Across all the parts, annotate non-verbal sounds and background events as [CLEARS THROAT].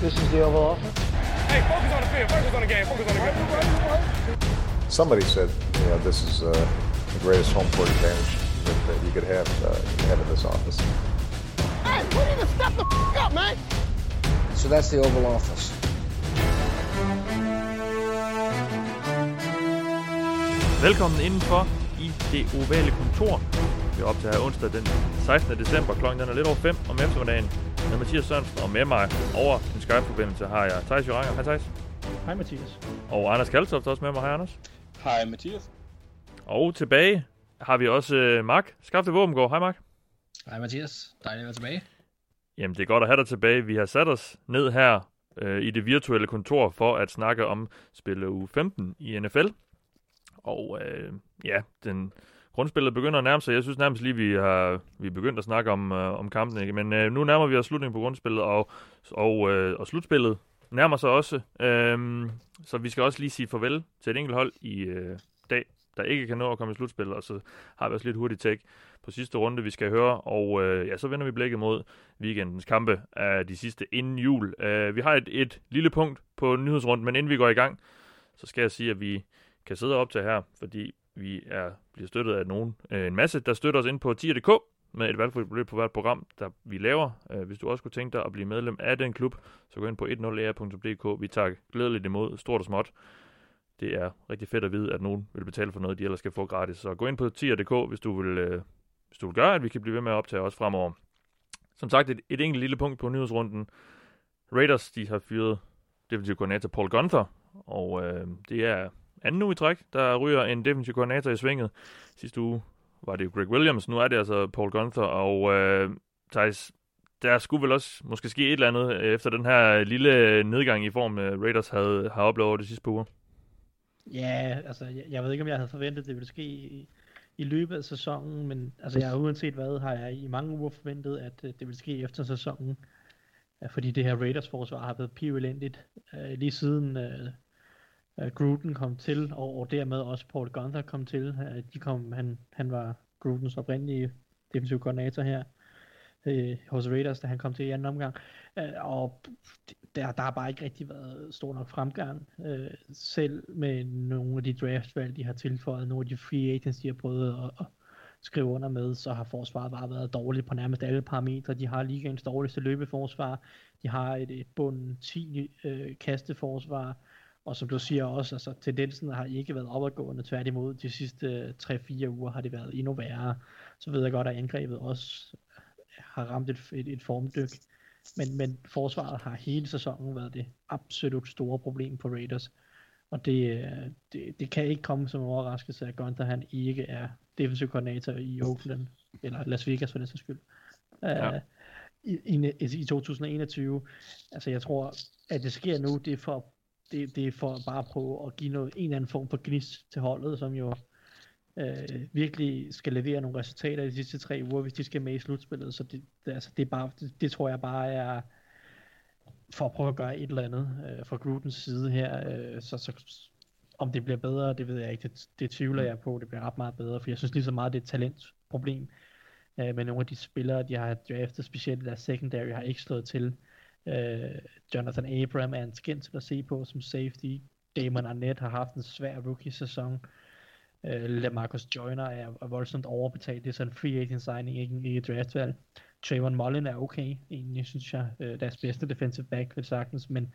This is the Oval Office. Hey, focus on the field. Focus on the game. Focus on the game. Somebody said, you know, this is uh, the greatest home court advantage that, that you could have, uh, have in this office. Hey, we need to step the f- up, man. So that's the Oval Office. Velkommen indenfor i det ovale kontor. Vi optager onsdag den 16. december. Klokken den er lidt over 5 om eftermiddagen. Med Mathias Sørensen og med mig over den Skype-forbindelse har jeg Thijs Joranger. Hej Thijs. Hej Mathias. Og Anders Kaltoft også med mig. Hej Anders. Hej Mathias. Og tilbage har vi også uh, Mark Skafte Våbengård. Hej Mark. Hej Mathias. Dejligt at være tilbage. Jamen, det er godt at have dig tilbage. Vi har sat os ned her øh, i det virtuelle kontor for at snakke om spille uge 15 i NFL. Og øh, ja, den grundspillet begynder at nærme sig. Jeg synes nærmest lige, vi har vi er begyndt at snakke om, øh, om kampen. Ikke? Men øh, nu nærmer vi os slutningen på grundspillet, og, og, øh, og slutspillet nærmer sig også. Øh, så vi skal også lige sige farvel til et enkelt hold i øh, dag, der ikke kan nå at komme i slutspillet. Og så har vi også lidt hurtigt tæk på sidste runde, vi skal høre. Og øh, ja, så vender vi blikket mod weekendens kampe af de sidste inden jul. Øh, vi har et, et lille punkt på nyhedsrunden, men inden vi går i gang, så skal jeg sige, at vi kan sidde op til her, fordi vi er bliver støttet af nogen, øh, en masse, der støtter os ind på tier.dk med et valgfrit beløb på hvert program, der vi laver. Øh, hvis du også kunne tænke dig at blive medlem af den klub, så gå ind på 10er.dk. Vi tager glædeligt imod, stort og småt. Det er rigtig fedt at vide, at nogen vil betale for noget, de ellers skal få gratis. Så gå ind på tier.dk, hvis du vil, øh, hvis du vil gøre, at vi kan blive ved med at optage også fremover. Som sagt, et, et enkelt lille punkt på nyhedsrunden. Raiders, de har fyret defensiv koordinator Paul Gunther, og øh, det er anden uge i træk, der ryger en defensiv koordinator i svinget. Sidste uge var det jo Greg Williams, nu er det altså Paul Gunther, og øh, Thijs, der skulle vel også måske ske et eller andet øh, efter den her lille nedgang i form, øh, Raiders havde, har oplevet over de sidste par uger. Ja, altså jeg, jeg ved ikke, om jeg havde forventet, det ville ske i, i løbet af sæsonen, men altså jeg har uanset hvad, har jeg i mange uger forventet, at øh, det ville ske efter sæsonen. Fordi det her Raiders forsvar har været pivelendigt uh, lige siden uh, uh, Gruden kom til, og, og dermed også Paul Gunther kom til. Uh, de kom, han, han var Grudens oprindelige defensiv koordinator her øh, hos Raiders, da han kom til i anden omgang. Øh, og der, der har bare ikke rigtig været stor nok fremgang, øh, selv med nogle af de draftvalg, de har tilføjet, nogle af de free agents, de har prøvet at, at skrive under med, så har forsvaret bare været dårligt på nærmest alle parametre. De har ligaens dårligste løbeforsvar, de har et, et bund 10 øh, kasteforsvar, og som du siger også, altså tendensen har ikke været opadgående, tværtimod de sidste 3-4 uger har det været endnu værre. Så ved jeg godt, at angrebet også har ramt et, et, et formdyk, men, men forsvaret har hele sæsonen været det absolut store problem på Raiders. Og det, det, det kan ikke komme som overraskelse, at Gunther han ikke er defensiv koordinator i Oakland, eller Las Vegas for den sags skyld, ja. uh, i, i, i 2021. Altså jeg tror, at det sker nu, det er for, det, det er for bare at prøve at give noget, en eller anden form for gnist til holdet, som jo øh, virkelig skal levere nogle resultater i de sidste tre uger, hvis de skal med i slutspillet. Så det, det, altså, det, er bare, det, det tror jeg bare er for at prøve at gøre et eller andet øh, fra Grudens side her, Øh, så, så om det bliver bedre, det ved jeg ikke. Det, det tvivler jeg på. Det bliver ret meget bedre, for jeg synes lige så meget, det er et talentproblem. Øh, men nogle af de spillere, de har draftet, specielt deres secondary, har ikke slået til. Øh, Jonathan Abram er en skænd til at se på som safety. Damon Arnett har haft en svær rookie-sæson. Øh, Lamarcus Joyner er, er voldsomt overbetalt. Det er sådan en free agent signing, ikke, ikke et draftvalg. Trayvon Mullen er okay, egentlig synes jeg, Øh, deres bedste defensive back, vil sagtens, men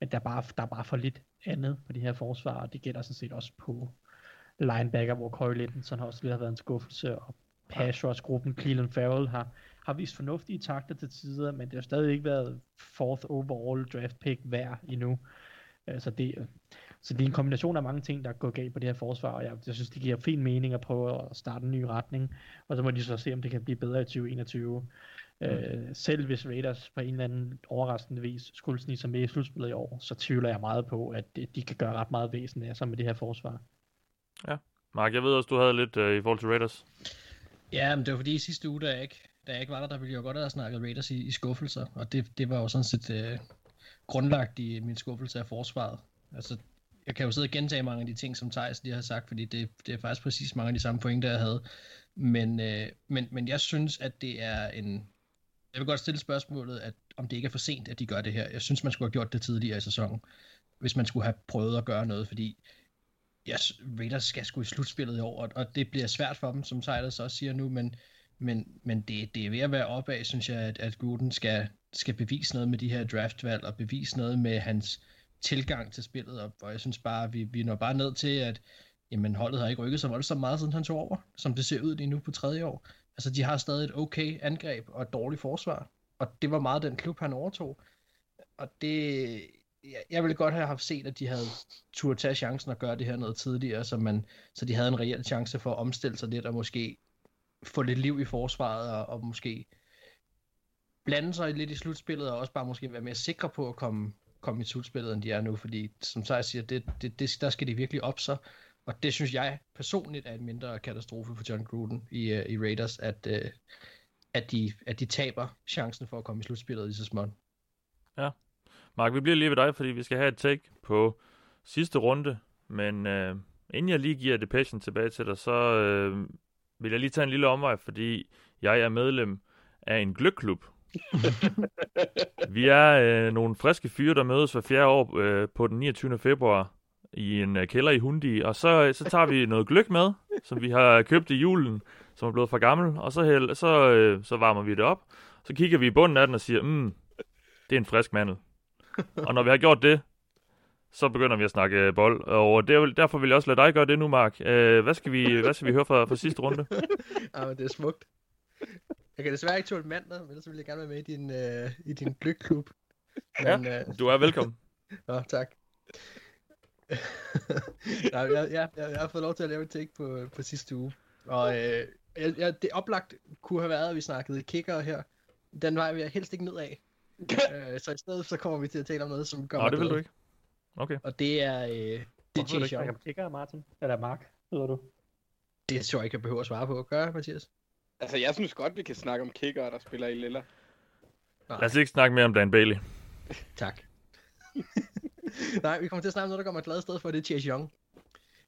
men der er, bare, der er bare for lidt andet på de her forsvar, og det gælder sådan set også på linebacker, hvor Corey Linton har også lidt har været en skuffelse, og pass rush gruppen Cleveland Farrell har, har vist fornuftige takter til tider, men det har stadig ikke været fourth overall draft pick værd endnu. Så det, så det er en kombination af mange ting, der er gået galt på det her forsvar, og jeg, jeg synes, det giver fin mening at prøve at starte en ny retning, og så må de så se, om det kan blive bedre i 2021. Mm. Øh, selv hvis Raiders på en eller anden overraskende vis skulle snige sig med i slutspillet i år, så tvivler jeg meget på, at de kan gøre ret meget væsen af sig med det her forsvar. Ja. Mark, jeg ved også, du havde lidt uh, i forhold til Raiders. Ja, men det var fordi i sidste uge, da jeg ikke, da jeg ikke var der, der ville jeg godt have snakket Raiders i, i skuffelser, og det, det var jo sådan set øh, grundlagt i min skuffelse af forsvaret. Altså, jeg kan jo sidde og gentage mange af de ting, som Thijs lige har sagt, fordi det, det er faktisk præcis mange af de samme pointer, jeg havde. Men, øh, men, men jeg synes, at det er en, jeg vil godt stille spørgsmålet, at om det ikke er for sent, at de gør det her. Jeg synes, man skulle have gjort det tidligere i sæsonen, hvis man skulle have prøvet at gøre noget, fordi ja, Raiders skal sgu i slutspillet i år, og, og det bliver svært for dem, som Thijs også siger nu, men, men, men det, det er ved at være opad, synes jeg, at, at Gruden skal, skal bevise noget med de her draftvalg, og bevise noget med hans tilgang til spillet, og, og jeg synes bare, at vi, vi når bare ned til, at jamen, holdet har ikke rykket så voldsomt meget, siden han tog over, som det ser ud lige nu på tredje år. Altså, de har stadig et okay angreb og et dårligt forsvar, og det var meget den klub, han overtog. Og det, jeg ville godt have haft set, at de havde turde tage chancen og gøre det her noget tidligere, så, man, så de havde en reel chance for at omstille sig lidt og måske få lidt liv i forsvaret og, og måske blande sig lidt i slutspillet og også bare måske være mere sikre på at komme, komme i slutspillet, end de er nu, fordi som jeg siger, det, det, det, der skal de virkelig op sig, og det synes jeg personligt er en mindre katastrofe for John Gruden i, uh, i Raiders, at, uh, at, de, at de taber chancen for at komme i slutspillet i så småt. Ja. Mark, vi bliver lige ved dig, fordi vi skal have et take på sidste runde, men uh, inden jeg lige giver det passion tilbage til dig, så uh, vil jeg lige tage en lille omvej, fordi jeg er medlem af en gløkklub. [LAUGHS] vi er øh, nogle friske fyre, der mødes hver fjerde år øh, på den 29. februar i en øh, kælder i Hundi, og så, så tager vi noget gløk med, som vi har købt i julen, som er blevet for gammel, og så, held, så, øh, så varmer vi det op. Så kigger vi i bunden af den og siger, mm, det er en frisk mandel. og når vi har gjort det, så begynder vi at snakke øh, bold, og derfor vil jeg også lade dig gøre det nu, Mark. Øh, hvad, skal vi, hvad skal vi høre fra, fra sidste runde? ja, [LAUGHS] men det er smukt. Jeg kan desværre ikke tåle mandag, men ellers vil jeg gerne være med i din, øh, i din gløkklub. Men, ja, øh... du er velkommen. [LAUGHS] Nå, tak. [LAUGHS] Nej, jeg, jeg, jeg, jeg har fået lov til at lave et take på, på sidste uge. Og øh, jeg, jeg, det oplagt kunne have været, at vi snakkede kicker her. Den vej vil jeg helst ikke ned af. øh, så i stedet så kommer vi til at tale om noget, som kommer Nå, det vil du ikke. Okay. Og det er... Øh, det er Chase Young. Kicker, Martin? Eller Mark, hedder du? Det tror jeg ikke, jeg behøver at svare på. Gør, Mathias? Altså, jeg synes godt, vi kan snakke om kicker, der spiller i Lilla. Lad os ikke snakke mere om Dan Bailey. [LAUGHS] tak. [LAUGHS] Nej, vi kommer til at snakke om noget, der kommer et glad sted for, det er Chase Young.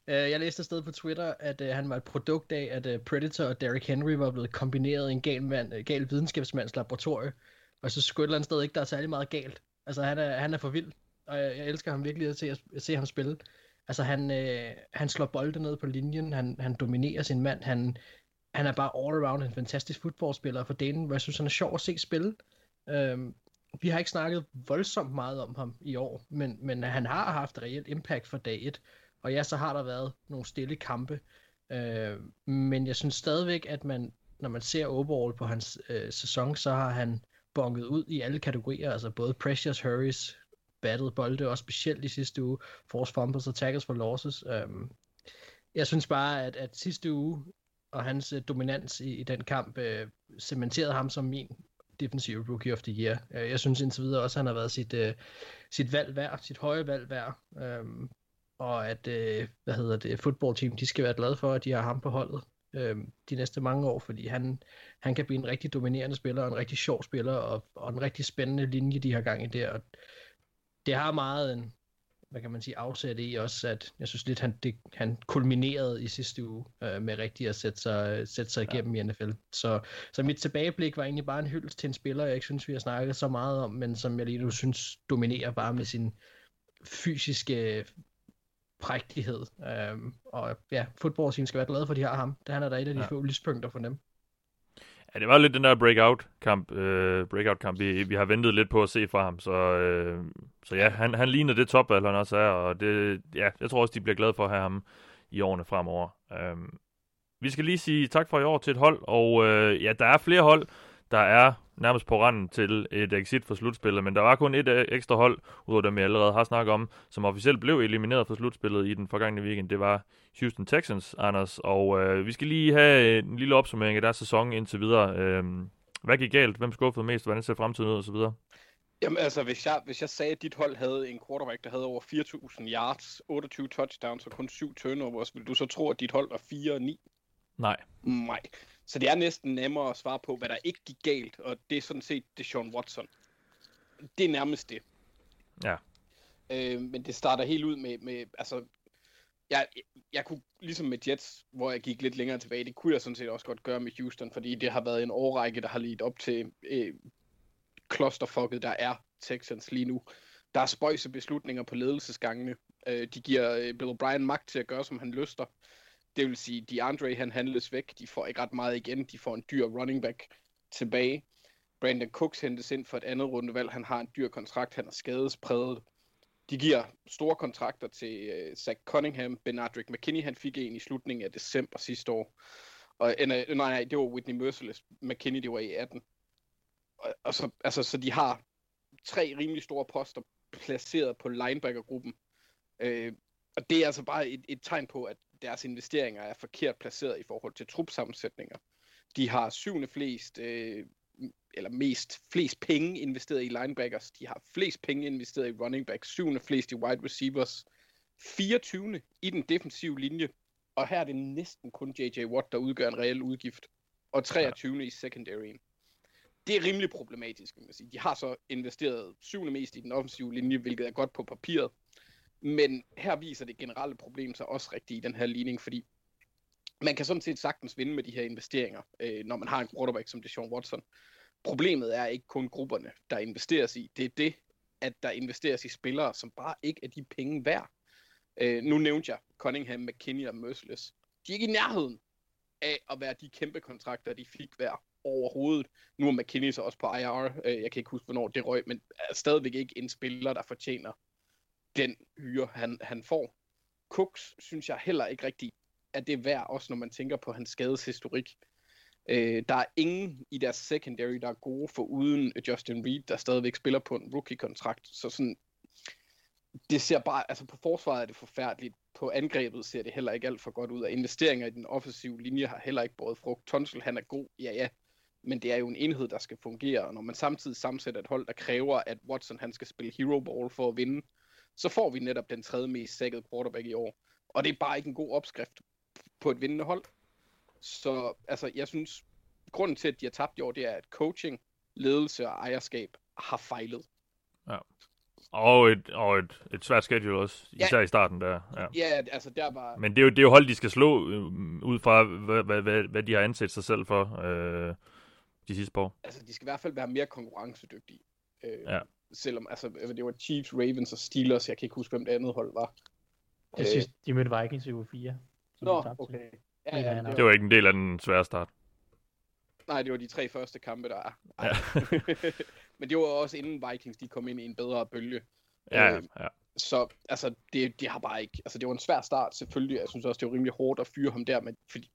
Uh, jeg læste et sted på Twitter, at uh, han var et produkt af, at uh, Predator og Derrick Henry var blevet kombineret i en gal, mand, uh, gal videnskabsmands laboratorie. Og så skulle et eller andet sted ikke, der er særlig meget galt. Altså, han er, han er for vild, og jeg, jeg elsker ham virkelig at se, at se ham spille. Altså, han, øh, han slår bolde ned på linjen, han, han dominerer sin mand, han, han er bare all around en fantastisk fodboldspiller for Danen, hvor jeg synes, han er sjov at se spille. Uh, vi har ikke snakket voldsomt meget om ham i år, men, men han har haft reelt impact for dag 1. Og ja, så har der været nogle stille kampe. Øh, men jeg synes stadigvæk, at man, når man ser overall på hans øh, sæson, så har han bonket ud i alle kategorier, altså både pressures, hurries, battede bolde, og specielt i sidste uge, force fumbles og tackles for losses. Øhm, jeg synes bare, at, at sidste uge og hans øh, dominans i, i den kamp øh, cementerede ham som min defensive rookie of the year. Øh, jeg synes indtil videre også, at han har været sit, øh, sit valg værd, sit høje valg værd. Øhm, og at, øh, hvad hedder det, fodboldteam, de skal være glade for, at de har ham på holdet øh, de næste mange år, fordi han, han kan blive en rigtig dominerende spiller, og en rigtig sjov spiller, og, og en rigtig spændende linje, de har gang i der. Og det har meget en, hvad kan man sige, afsæt i også, at jeg synes lidt, han, det, han kulminerede i sidste uge øh, med rigtig at sætte sig, sætte sig igennem ja. i NFL. Så, så mit tilbageblik var egentlig bare en hyldest til en spiller, jeg ikke synes, vi har snakket så meget om, men som jeg lige nu synes dominerer bare med sin fysiske prægtighed. Øhm, og ja, fodboldteam skal være glade for, at de har ham. Det han er da et af de ja. få lyspunkter for dem. Ja, det var lidt den der breakout-kamp, øh, breakout-kamp vi, vi har ventet lidt på at se fra ham. Så, øh, så ja, han, han ligner det topvalg, han også er, og det, ja, jeg tror også, de bliver glade for at have ham i årene fremover. Øh, vi skal lige sige tak for i år til et hold, og øh, ja, der er flere hold, der er nærmest på randen til et exit for slutspillet, men der var kun et øh, ekstra hold, udover dem jeg allerede har snakket om, som officielt blev elimineret fra slutspillet i den forgangne weekend. Det var Houston Texans, Anders, og øh, vi skal lige have en lille opsummering af deres sæson indtil videre. Øh, hvad gik galt? Hvem skuffede mest? Hvordan ser fremtiden ud? Og så videre. Jamen altså, hvis jeg, hvis jeg sagde, at dit hold havde en quarterback, der havde over 4.000 yards, 28 touchdowns og kun 7 turnovers, vil du så tro, at dit hold var 4-9? Nej. Nej. Så det er næsten nemmere at svare på, hvad der ikke gik galt, og det er sådan set Deshaun Watson. Det er nærmest det. Ja. Øh, men det starter helt ud med, med altså, jeg, jeg kunne, ligesom med Jets, hvor jeg gik lidt længere tilbage, det kunne jeg sådan set også godt gøre med Houston, fordi det har været en årrække, der har lidt op til øh, clusterfucket, der er Texans lige nu. Der er spøjse beslutninger på ledelsesgangene. Øh, de giver øh, Bill O'Brien magt til at gøre, som han lyster. Det vil sige, DeAndre han handles væk. De får ikke ret meget igen. De får en dyr running back tilbage. Brandon Cooks hentes ind for et andet rundevalg. Han har en dyr kontrakt. Han er skadespræget. De giver store kontrakter til uh, Zach Cunningham. Benadrick McKinney, han fik en i slutningen af december sidste år. Og, uh, nej, nej, det var Whitney Merciless. McKinney, det var i 18. Og, og så, altså, så de har tre rimelig store poster placeret på linebackergruppen. Uh, og det er altså bare et, et tegn på, at deres investeringer er forkert placeret i forhold til trupsammensætninger. De har syvende flest, øh, eller mest flest penge investeret i linebackers. De har flest penge investeret i running backs, syvende flest i wide receivers, 24. i den defensive linje, og her er det næsten kun J.J. Watt, der udgør en reel udgift, og 23. Ja. i secondaryen. Det er rimelig problematisk, kan man sige. De har så investeret syvende mest i den offensive linje, hvilket er godt på papiret. Men her viser det generelle problem sig også rigtigt i den her ligning, fordi man kan sådan set sagtens vinde med de her investeringer, øh, når man har en quarterback som Deshaun Watson. Problemet er ikke kun grupperne, der investeres i. Det er det, at der investeres i spillere, som bare ikke er de penge værd. Øh, nu nævnte jeg Cunningham, McKinney og Merciless. De er ikke i nærheden af at være de kæmpe kontrakter, de fik hver overhovedet. Nu er McKinney så også på IR. Øh, jeg kan ikke huske, hvornår det røg, men er stadigvæk ikke en spiller, der fortjener den hyre, han, han får. Cooks synes jeg heller ikke rigtig, at det er værd, også når man tænker på hans skadeshistorik. Øh, der er ingen i deres secondary, der er gode for uden Justin Reed, der stadigvæk spiller på en rookie-kontrakt. Så sådan, det ser bare, altså på forsvaret er det forfærdeligt. På angrebet ser det heller ikke alt for godt ud, og investeringer i den offensive linje har heller ikke båret frugt. Tonsel, han er god, ja ja, men det er jo en enhed, der skal fungere, og når man samtidig sammensætter et hold, der kræver, at Watson han skal spille hero ball for at vinde, så får vi netop den tredje mest sækkede quarterback i år. Og det er bare ikke en god opskrift på et vindende hold. Så altså, jeg synes, grunden til, at de har tabt i år, det er, at coaching, ledelse og ejerskab har fejlet. Ja. Og et, og et, et svært schedule også, især ja. i starten der. Ja. ja, altså der var... Men det er, jo, det er jo hold, de skal slå øh, ud fra, hvad, hvad, hvad, hvad de har ansat sig selv for øh, de sidste par år. Altså, de skal i hvert fald være mere konkurrencedygtige. Øh, ja selvom altså, det var Chiefs, Ravens og Steelers, jeg kan ikke huske, hvem det andet hold var. Det sidste, de mødte Vikings i uge 4. Nå, okay. Ja, ja, det var ikke en del af den svære start. Nej, det var de tre første kampe, der er. Ja. [LAUGHS] Men det var også inden Vikings, de kom ind i en bedre bølge. Ja, ja. Så altså, det, det har bare ikke... Altså, det var en svær start, selvfølgelig. Jeg synes også, det var rimelig hårdt at fyre ham der, men fordi,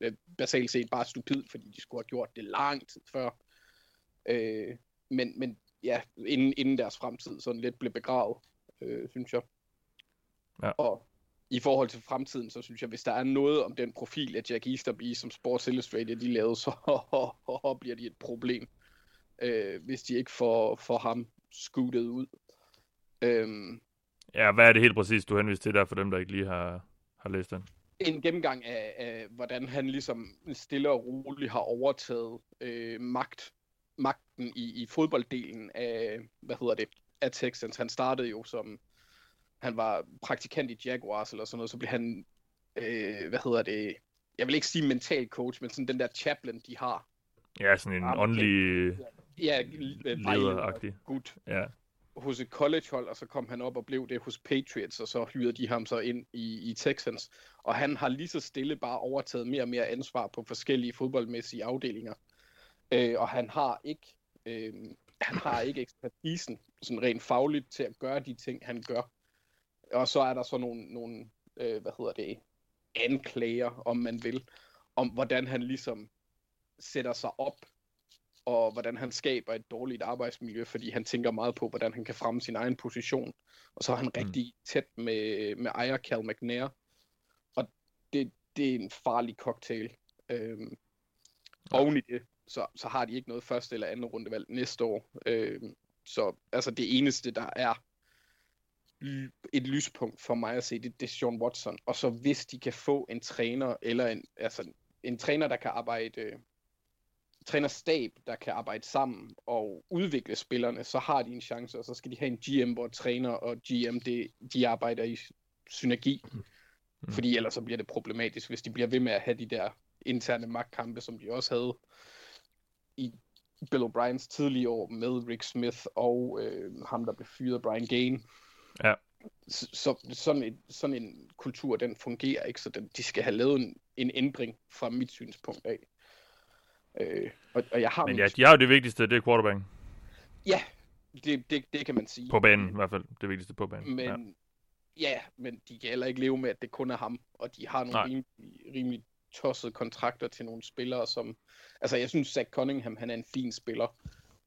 ja, basalt set bare stupid, fordi de skulle have gjort det lang tid før. Øh, men, men ja, inden, inden deres fremtid sådan lidt blev begravet, øh, synes jeg. Ja. Og i forhold til fremtiden, så synes jeg, hvis der er noget om den profil af Jack Easterby, som Sports Illustrated de lavede, så [LAUGHS] bliver de et problem, øh, hvis de ikke får, får ham skuttet ud. Øhm, ja, hvad er det helt præcis, du henviser til der for dem, der ikke lige har, har læst den? En gennemgang af, af, hvordan han ligesom stille og roligt har overtaget øh, magt magten i, i fodbolddelen af, hvad hedder det, af Texans. Han startede jo som, han var praktikant i Jaguars eller sådan noget, så blev han, øh, hvad hedder det, jeg vil ikke sige mental coach, men sådan den der chaplain, de har. Ja, sådan en åndelig ja, lederagtig. Gut. Ja. Hos et collegehold, og så kom han op og blev det hos Patriots, og så hyrede de ham så ind i, i Texans. Og han har lige så stille bare overtaget mere og mere ansvar på forskellige fodboldmæssige afdelinger. Øh, og han har ikke øh, han har ikke ekspertisen sådan rent fagligt til at gøre de ting, han gør. Og så er der så nogle, nogle øh, hvad hedder det, anklager, om man vil, om hvordan han ligesom sætter sig op, og hvordan han skaber et dårligt arbejdsmiljø, fordi han tænker meget på, hvordan han kan fremme sin egen position. Og så er han mm. rigtig tæt med, med ejer Cal McNair. Og det, det er en farlig cocktail. Øhm, oven i det, så, så har de ikke noget første eller andet rundevalg næste år. Øh, så altså det eneste, der er et lyspunkt for mig at se, det, det er Sean Watson. Og så hvis de kan få en træner, eller en, altså en træner, der kan arbejde, øh, trænerstab, der kan arbejde sammen og udvikle spillerne, så har de en chance, og så skal de have en GM, hvor træner og GM, det, de arbejder i synergi. Mm. Fordi ellers så bliver det problematisk, hvis de bliver ved med at have de der interne magtkampe, som de også havde i Bill O'Briens tidlige år med Rick Smith og øh, ham, der blev fyret, Brian Gain. Ja. Så, så sådan, en, sådan en kultur, den fungerer ikke, så den, de skal have lavet en, en ændring fra mit synspunkt af. Øh, og, og jeg har Men ja, de har jo det vigtigste, det er quarterback. ja det, det, det kan man sige. På banen i hvert fald. Det vigtigste på banen. Men Ja. ja. men de kan heller ikke leve med, at det kun er ham, og de har nogle rimelig, rimelig tossede kontrakter til nogle spillere, som... Altså, jeg synes, Zach Cunningham, han er en fin spiller,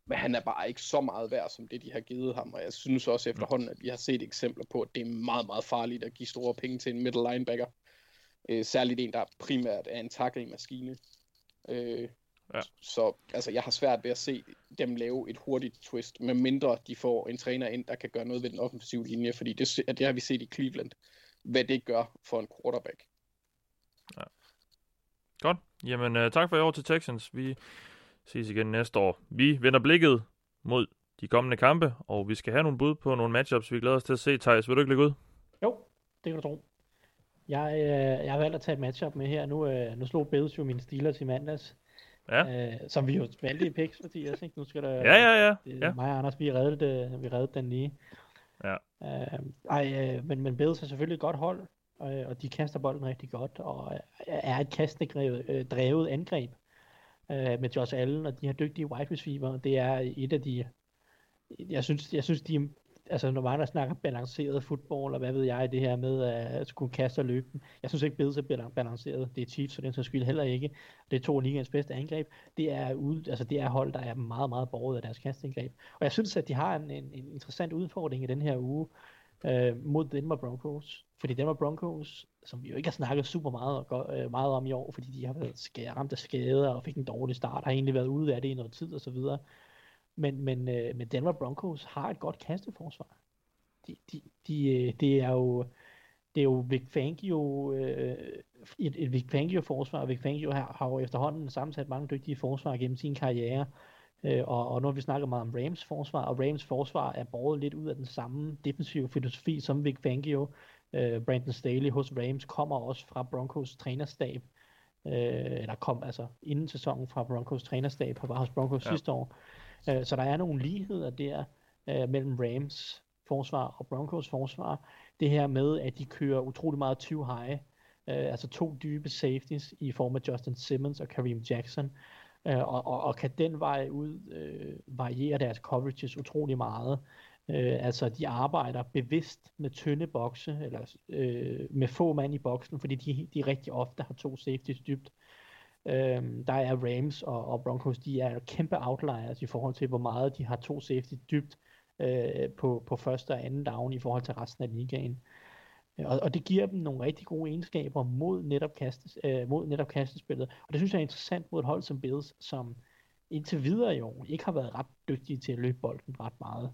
men han er bare ikke så meget værd, som det, de har givet ham, og jeg synes også efterhånden, at vi har set eksempler på, at det er meget, meget farligt at give store penge til en middle linebacker. Øh, særligt en, der primært er en tackling-maskine. Øh, Ja. Så altså, jeg har svært ved at se dem lave et hurtigt twist, med mindre de får en træner ind, der kan gøre noget ved den offensive linje, fordi det, det har vi set i Cleveland, hvad det gør for en quarterback. Godt. Jamen, uh, tak for i år til Texans. Vi ses igen næste år. Vi vender blikket mod de kommende kampe, og vi skal have nogle bud på nogle matchups, vi glæder os til at se. Thijs, vil du ikke lægge ud? Jo, det kan du tro. Jeg, øh, jeg har valgt at tage et matchup med her. Nu, øh, nu slog Bills jo mine Steelers i mandags. Ja. Øh, som vi jo valgte i picks, Mathias. Ikke? Nu skal der, Ja, ja, ja. Det, ja. Mig og Anders, vi reddede, det, vi reddede den lige. Ja. Øh, ej, øh, men, men Bills er selvfølgelig et godt hold, øh, og de kaster bolden rigtig godt, og øh, er et kastende øh, drevet angreb øh, med Josh Allen og de her dygtige wide receiver. Det er et af de, jeg synes, jeg synes de, altså når man snakker balanceret fodbold, og hvad ved jeg, det her med øh, at skulle kaste og løbe den. Jeg synes ikke, Bills er balanceret. Det er Chiefs, så den så skyld heller ikke. Det er to af bedste angreb. Det er, ude, altså det er hold, der er meget, meget borget af deres kastangreb. Og jeg synes, at de har en, en, en interessant udfordring i den her uge øh, mod Denver Broncos. Fordi Denver Broncos, som vi jo ikke har snakket super meget, og øh, meget om i år, fordi de har været skade, ramt af skader og fik en dårlig start, har egentlig været ude af det i noget tid og så videre. Men, men, øh, men Denver Broncos har et godt kasteforsvar. De, de, de, øh, det er jo det er jo Vic Fangio øh, et, et Vic Fangio forsvar. Vic Fangio har, har jo efterhånden sammensat mange dygtige forsvar gennem sin karriere. Øh, og, og nu har vi snakket meget om Rams forsvar, og Rams forsvar er båret lidt ud af den samme defensive filosofi som Vic Fangio. Øh, Brandon Staley hos Rams kommer også fra Broncos trænerstab, øh, eller kom altså inden sæsonen fra Broncos trænerstab, og var hos Broncos Ja. sidste år. Øh, så der er nogle ligheder der øh, mellem Rams forsvar og Broncos forsvar. Det her med, at de kører utrolig meget 20 high, øh, altså to dybe safeties i form af Justin Simmons og Kareem Jackson, øh, og, og, og kan den vej ud øh, variere deres coverages utrolig meget. Øh, altså de arbejder bevidst med tynde bokse, eller øh, med få mand i boksen, fordi de, de rigtig ofte har to safeties dybt. Øh, der er Rams og, og Broncos, de er kæmpe outliers i forhold til, hvor meget de har to safety dybt øh, på, på første og anden down i forhold til resten af ligaen. Øh, og, og det giver dem nogle rigtig gode egenskaber mod netop, kastes, øh, mod netop kastespillet. Og det synes jeg er interessant mod et hold som Bills, som indtil videre i år ikke har været ret dygtige til at løbe bolden ret meget.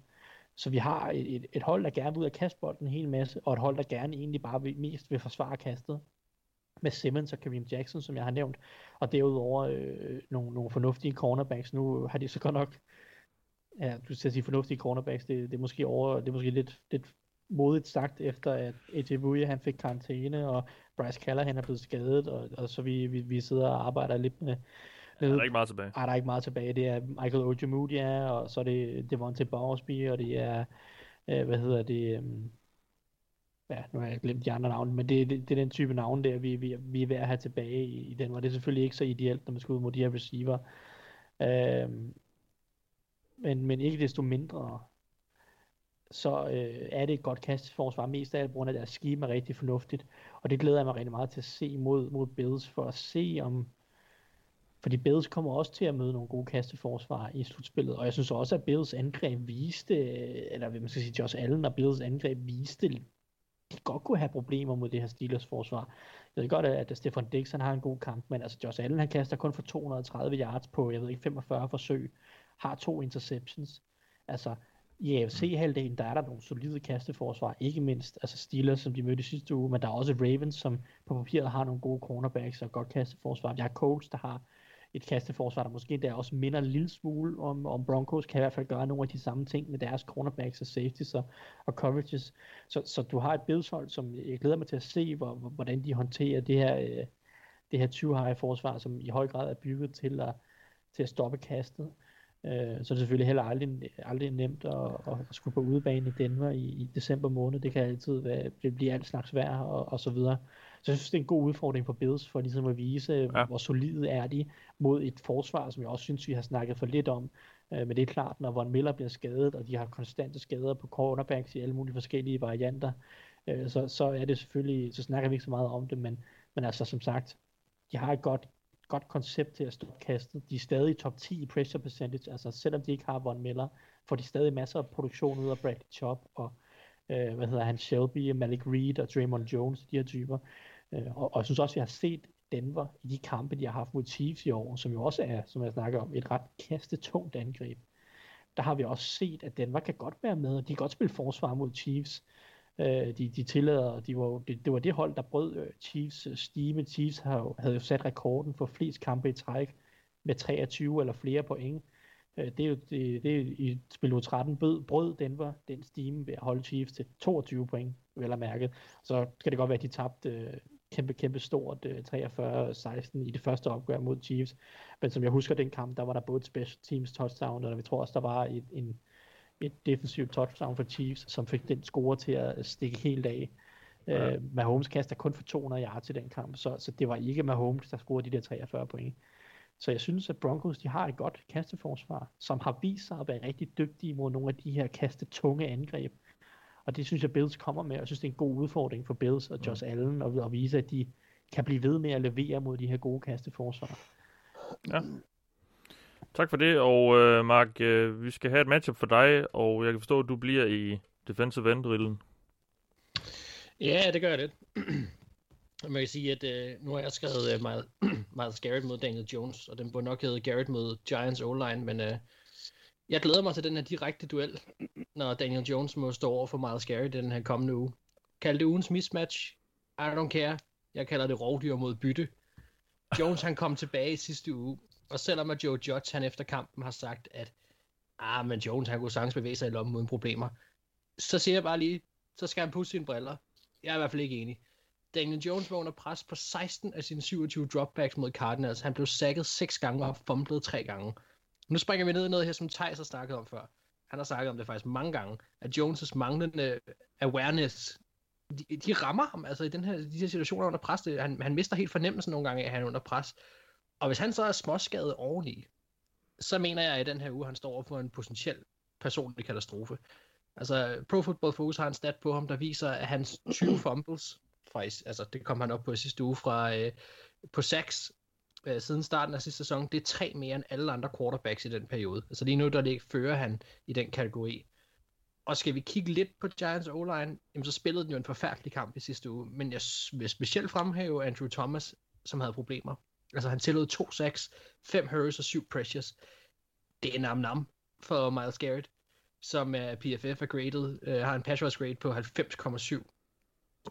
Så vi har et, et, et hold, der gerne vil ud og kaste bolden en hel masse, og et hold, der gerne egentlig bare vil, mest vil forsvare kastet med Simmons og Kareem Jackson, som jeg har nævnt, og derudover øh, nogle, nogle fornuftige cornerbacks. Nu har de så godt nok, ja, du skal sige fornuftige cornerbacks, det, det er måske over, det er måske lidt, lidt modigt sagt, efter at AJ Bouye, han fik karantæne, og Bryce Callahan er blevet skadet, og, og så vi, vi, vi sidder og arbejder lidt med, Ja, der er ikke meget tilbage. ej, der er ikke meget tilbage. Det er Michael Ojemudia, og så er det Devontae Bowersby, og det er, øh, hvad hedder det, um, ja, nu har jeg glemt de andre navne, men det, det, det er den type navn der, vi, vi, vi er ved at have tilbage i, i den, og det er selvfølgelig ikke så ideelt, når man skal ud mod de her receiver. Øhm, men, men ikke desto mindre, så øh, er det et godt kastforsvar, mest af alt på grund af deres scheme er rigtig fornuftigt, og det glæder jeg mig rigtig meget til at se mod, mod Bills, for at se om, fordi Bills kommer også til at møde nogle gode kasteforsvar i slutspillet, og jeg synes også, at Bills angreb viste, eller hvad man skal sige, Josh Allen og Bills angreb viste, de godt kunne have problemer mod det her Steelers forsvar. Jeg ved godt, at Stefan Dix han har en god kamp, men altså Josh Allen han kaster kun for 230 yards på, jeg ved ikke, 45 forsøg, har to interceptions. Altså, i AFC-halvdelen, der er der nogle solide kasteforsvar, ikke mindst altså Steelers, som de mødte sidste uge, men der er også Ravens, som på papiret har nogle gode cornerbacks og godt kasteforsvar. Jeg har Colts, der har et kasteforsvar, der måske der også minder en lille smule om, om Broncos, kan i hvert fald gøre nogle af de samme ting med deres cornerbacks og safeties og, og coverages. Så, så du har et Bills-hold, som jeg glæder mig til at se, hvor, hvor- hvordan de håndterer det her, øh, det her 20 high forsvar, som i høj grad er bygget til at, til at stoppe kastet. Øh, så er det selvfølgelig heller aldrig, aldrig nemt at, at, skulle på udebane i Denver i, i december måned. Det kan altid være, det bliver alt slags vejr og, og så videre. Så jeg synes, det er en god udfordring for Bills, for ligesom at vise, ja. hvor solide er de mod et forsvar, som jeg også synes, vi har snakket for lidt om. Øh, men det er klart, når Von Miller bliver skadet, og de har konstante skader på cornerbacks i alle mulige forskellige varianter, øh, så, så er det selvfølgelig, så snakker vi ikke så meget om det, men, men altså som sagt, de har et godt, godt koncept til at stå kastet. De er stadig i top 10 i pressure percentage, altså selvom de ikke har Von Miller, får de stadig masser af produktion ud af Bradley Chop og øh, hvad hedder han, Shelby, Malik Reed og Draymond Jones, de her typer. Øh, og, og jeg synes også, at jeg har set Denver i de kampe, de har haft mod Chiefs i år, som jo også er, som jeg snakker om, et ret kastetungt angreb. Der har vi også set, at Denver kan godt være med, og de kan godt spille forsvar mod Chiefs. Øh, de, de tillader, de var, det, det var det hold, der brød øh, Chiefs øh, stime. Chiefs havde, havde jo sat rekorden for flest kampe i træk med 23 eller flere point. Øh, det er jo det, det er i spil 13 bød, brød Denver den stime ved at holde Chiefs til 22 point, vel at mærke. Så skal det godt være, at de tabte øh, kæmpe, kæmpe stort øh, 43-16 i det første opgør mod Chiefs. Men som jeg husker den kamp, der var der både et special teams touchdown, og vi tror også, der var et, en, et defensivt touchdown for Chiefs, som fik den score til at stikke helt af. Ja. Øh, Mahomes kaster kun for 200 yards til den kamp, så, så det var ikke Mahomes, der scorede de der 43 point. Så jeg synes, at Broncos de har et godt kasteforsvar, som har vist sig at være rigtig dygtige mod nogle af de her kaste tunge angreb. Og det synes jeg, Bills kommer med. Jeg synes, det er en god udfordring for Bills og Josh mm. Allen at, at vise, at de kan blive ved med at levere mod de her gode kasteforsvar. Ja. Tak for det, og øh, Mark, øh, vi skal have et matchup for dig, og jeg kan forstå, at du bliver i defensive end-rillen. Ja, det gør jeg lidt. [CLEARS THROAT] Man kan sige, at øh, nu har jeg skrevet øh, meget, [CLEARS THROAT] meget Garrett mod Daniel Jones, og den burde nok hedde Garrett mod Giants O-line, men øh, jeg glæder mig til den her direkte duel, [CLEARS THROAT] når Daniel Jones må stå over for Miles Garrett den her kommende uge. Kald det ugens mismatch. I don't care. Jeg kalder det rovdyr mod bytte. Jones han kom tilbage i sidste uge, og selvom at Joe Judge han efter kampen har sagt, at ah, men Jones han kunne sagtens bevæge sig i lommen uden problemer, så siger jeg bare lige, så skal han pusse sine briller. Jeg er i hvert fald ikke enig. Daniel Jones var under pres på 16 af sine 27 dropbacks mod Cardinals. Han blev sækket 6 gange og fumblet 3 gange. Nu springer vi ned i noget her, som Thijs har snakket om før. Han har snakket om det faktisk mange gange, at Jones' manglende awareness, de, de rammer ham altså i den her, de her situationer under pres. Det, han, han mister helt fornemmelsen nogle gange af, at han er under pres. Og hvis han så er småskadet oveni, så mener jeg, at i den her uge, han står over for en potentiel personlig katastrofe. Altså, Pro Football Focus har en stat på ham, der viser, at hans 20 fumbles, faktisk, altså det kom han op på i sidste uge fra, øh, på 6 øh, siden starten af sidste sæson, det er tre mere end alle andre quarterbacks i den periode. Altså lige nu, der det fører han i den kategori. Og skal vi kigge lidt på Giants O-line, jamen så spillede den jo en forfærdelig kamp i sidste uge, men jeg vil specielt fremhæve Andrew Thomas, som havde problemer. Altså han tillod to sacks, fem hurries og syv pressures. Det er nam nam for Miles Garrett, som er PFF er graded, øh, har en pass grade på 90,7.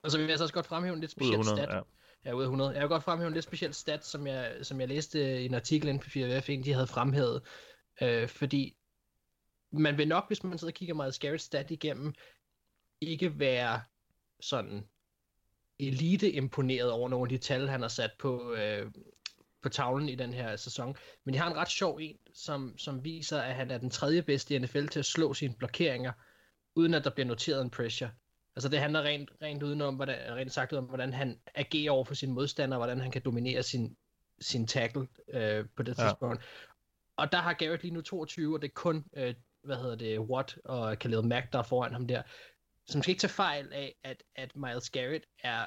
Og så vil jeg så også godt fremhæve en lidt speciel stat. Ja Ja, ud af 100. Jeg vil godt fremhæve en lidt speciel stat, som jeg, som jeg læste i en artikel inden på 4F, en de havde fremhævet. Øh, fordi man vil nok, hvis man sidder og kigger meget scary stat igennem, ikke være sådan elite imponeret over nogle af de tal, han har sat på, øh, på tavlen i den her sæson. Men de har en ret sjov en, som, som viser, at han er den tredje bedste i NFL til at slå sine blokeringer, uden at der bliver noteret en pressure. Altså det handler rent, rent udenom, hvordan, rent sagt om, hvordan han agerer over for sine modstandere, hvordan han kan dominere sin, sin tackle øh, på det ja. tidspunkt. Og der har Garrett lige nu 22, og det er kun, øh, hvad hedder det, Watt og Khalil Mack, der er foran ham der. Så man skal ikke tage fejl af, at, at Miles Garrett er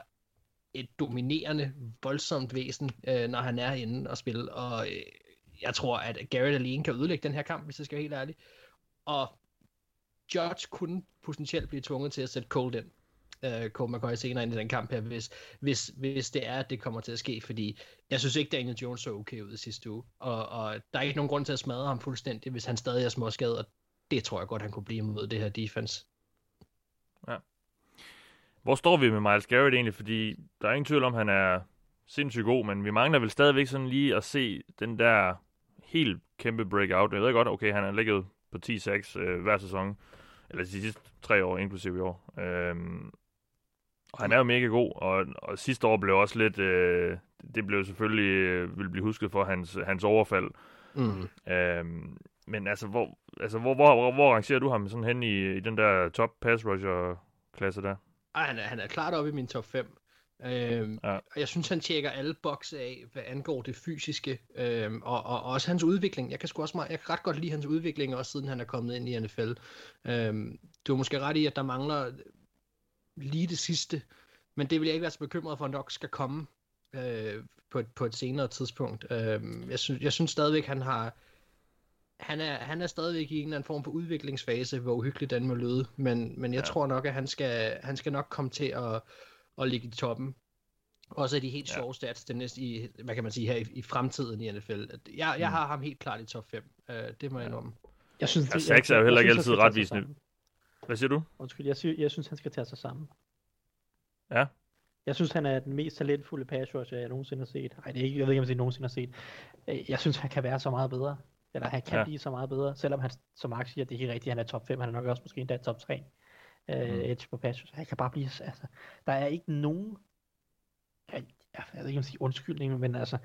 et dominerende, voldsomt væsen, øh, når han er inde og spille. Og øh, jeg tror, at Garrett alene kan ødelægge den her kamp, hvis jeg skal være helt ærlig. Og Judge kunne potentielt blive tvunget til at sætte Cold ind. Øh, Cole McCoy senere ind i den kamp her, hvis, hvis, hvis det er, at det kommer til at ske, fordi jeg synes ikke, Daniel Jones så okay ud i sidste uge, og, og der er ikke nogen grund til at smadre ham fuldstændig, hvis han stadig er småskadet, og det tror jeg godt, han kunne blive mod det her defense. Hvor står vi med Miles Garrett egentlig, fordi der er ingen tvivl om, han er sindssygt god, men vi mangler vel stadigvæk sådan lige at se den der helt kæmpe breakout. Jeg ved godt, okay, han er ligget på 10-6 øh, hver sæson, eller de sidste tre år, inklusive i år. Øhm, og han er jo mega god, og, og sidste år blev også lidt, øh, det blev selvfølgelig, øh, vil blive husket for hans, hans overfald. Mm. Øhm, men altså, hvor, altså hvor, hvor, hvor, hvor rangerer du ham sådan hen i, i den der top pass rusher klasse der? Ej, han er, han er klart oppe i min top 5. Øhm, Ja. Og jeg synes, han tjekker alle bokse af, hvad angår det fysiske, øhm, og, og, og også hans udvikling. Jeg kan sgu også meget, jeg kan ret godt lide hans udvikling, også siden han er kommet ind i NFL. Øhm, du har måske ret i, at der mangler lige det sidste, men det vil jeg ikke være så bekymret for, nok skal komme øh, på, et, på et senere tidspunkt. Øhm, jeg, synes, jeg synes stadigvæk, han har han er, han er stadigvæk i en eller anden form for udviklingsfase, hvor uhyggeligt den må lyde, men, men jeg Ja. ja. tror nok, at han skal, han skal nok komme til at, at ligge i toppen. Også af de helt Ja. sjove stats, det næste i, hvad kan man sige, her i, i fremtiden i NFL. Jeg, jeg Mm. har ham helt klart i top 5. Uh, det må jeg indrømme. Jeg synes, Ja, seks er jo heller ikke synes, altid retvisende. Hvad siger du? Undskyld, jeg, sy- jeg synes, han skal tage sig sammen. Ja. Jeg synes, han er den mest talentfulde pass rusher, jeg nogensinde har set. Nej, det er ikke, jeg ved ikke, om jeg nogensinde har set. Øh, Jeg synes, han kan være så meget bedre. Eller han kan Ja. blive så meget bedre, selvom han, som Mark siger, det er helt rigtigt, han er top 5, han er nok også måske endda top 3. Uh, Mm. edge på pass. Han kan bare blive, altså, der er ikke nogen, jeg, jeg, jeg ved ikke, om jeg siger undskyldning, men altså,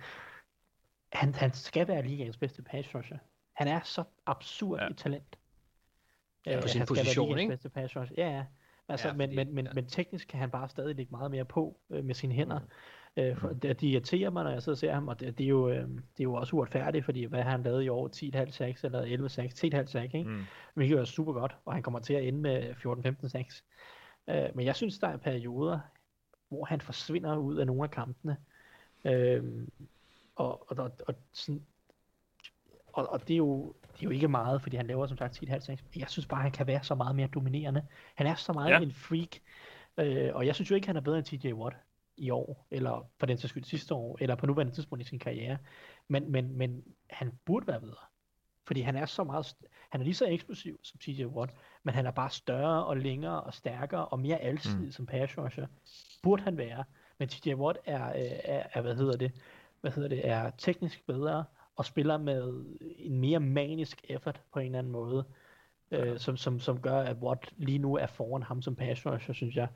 han, han skal være ligaens bedste pass rusher. Han er så absurd Ja. et talent. Ja, på Øh, sin han position, ikke? bedste pass rusher. Ja, ja. Altså, Ja, men, fordi- men, men, ja. men teknisk kan han bare stadig lægge meget mere på øh, med sine hænder. Mm. Øh, for, det, de irriterer mig, når jeg og ser ham, og det, det, er, jo, øh, det er jo også uretfærdigt, fordi hvad han lavet i år? 10,5 sacks eller 11 sacks? 10,5 sacks, ikke? Mm. Hvilket er super godt, og han kommer til at ende med 14-15 sacks. Øh, men jeg synes, der er perioder, hvor han forsvinder ud af nogle af kampene. Øh, og, og, og, og, sådan, og, og det, er jo, det er jo ikke meget, fordi han laver som sagt 10,5 sacks. Men jeg synes bare, han kan være så meget mere dominerende. Han er så meget ja. en freak. Øh, og jeg synes jo ikke, han er bedre end TJ Watt i år, eller for den sags skyld sidste år, eller på nuværende tidspunkt i sin karriere. Men, men, men han burde være bedre. Fordi han er så meget, han er lige så eksplosiv som TJ Watt, men han er bare større og længere og stærkere og mere alsidig Mm. mm. som pass rusher. Burde han være. Men TJ Watt er, øh, er, er, hvad hedder det, hvad hedder det, er teknisk bedre og spiller med en mere manisk effort på en eller anden måde, øh, som, som, som gør, at Watt lige nu er foran ham som pass rusher, synes jeg.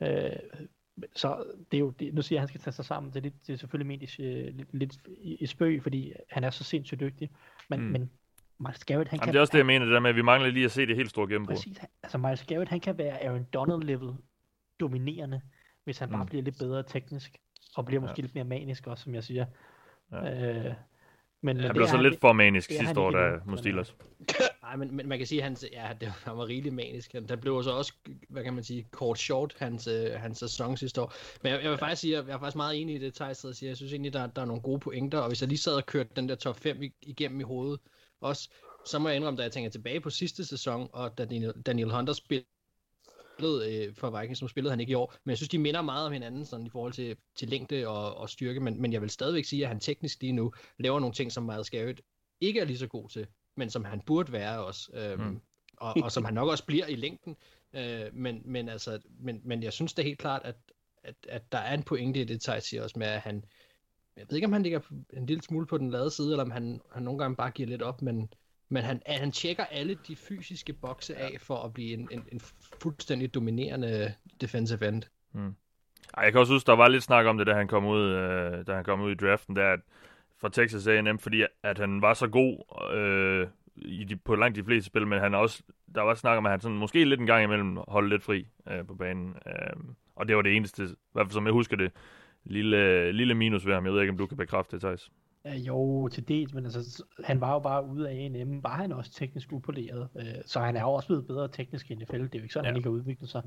Øh, så det er jo, det, nu siger jeg, at han skal tage sig sammen. Det er, lidt, det er selvfølgelig ment i, øh, lidt, lidt i, i spøg, fordi han er så sindssygt dygtig. Men, Mm. men Miles Garrett, han Jamen, kan... det er også det, jeg mener, det der med, at vi mangler lige at se det helt store gennembrud. Præcis. Altså Miles Garrett, han kan være Aaron Donald-level dominerende, hvis han bare Mm. bliver lidt bedre teknisk, og bliver måske Ja. lidt mere manisk også, som jeg siger. Ja. Øh, men, Han blev så lidt for manisk sidste år, ikke der Nej, men, men man kan sige, at hans, ja, det, han var rigtig manisk. Han, der blev så også, hvad kan man sige, kort short, hans, øh, hans sæson sidste år. Men jeg, jeg vil faktisk sige, at jeg er faktisk meget enig i det, Thijs siger. Jeg synes egentlig, der, der er nogle gode pointer, og hvis jeg lige sad og kørte den der top 5 igennem i hovedet også, så må jeg indrømme, da jeg tænker tilbage på sidste sæson, og da Daniel, Daniel Hunter spillede øh, for Vikings, nu spillede han ikke i år, men jeg synes, de minder meget om hinanden sådan, i forhold til, til længde og, og styrke, men, men jeg vil stadigvæk sige, at han teknisk lige nu laver nogle ting, som Miles Garrett ikke er lige så god til, men som han burde være også, øhm, Mm. mm. og, og som han nok også bliver i længden, øh, men, men, altså, men, men jeg synes da helt klart, at, at, at der er en pointe i det, Thijs siger også med, at han, jeg ved ikke, om han ligger en lille smule på den lade side, eller om han, han nogle gange bare giver lidt op, men, men han, han tjekker alle de fysiske bokse af for at blive en, en, en fuldstændig dominerende defensive end. Ej, jeg kan også huske, der var lidt snak om det, da han kom ud, øh, da han kom ud i draften, der at for Texas A&M, fordi at han var så god øh, i de, på langt de fleste spil, men han også, der var snak om, at han sådan, måske lidt en gang imellem holdt lidt fri øh, på banen. Øh, og det var det eneste, i hvert fald som jeg husker det, lille, lille minus ved ham. Jeg ved ikke, om du kan bekræfte det, Thijs. Jo, til dels, men altså, han var jo bare ude af A&M, var han også teknisk upoleret, øh, så han er jo også blevet bedre teknisk i NFL, det er jo ikke sådan, ja. han ikke har udviklet sig,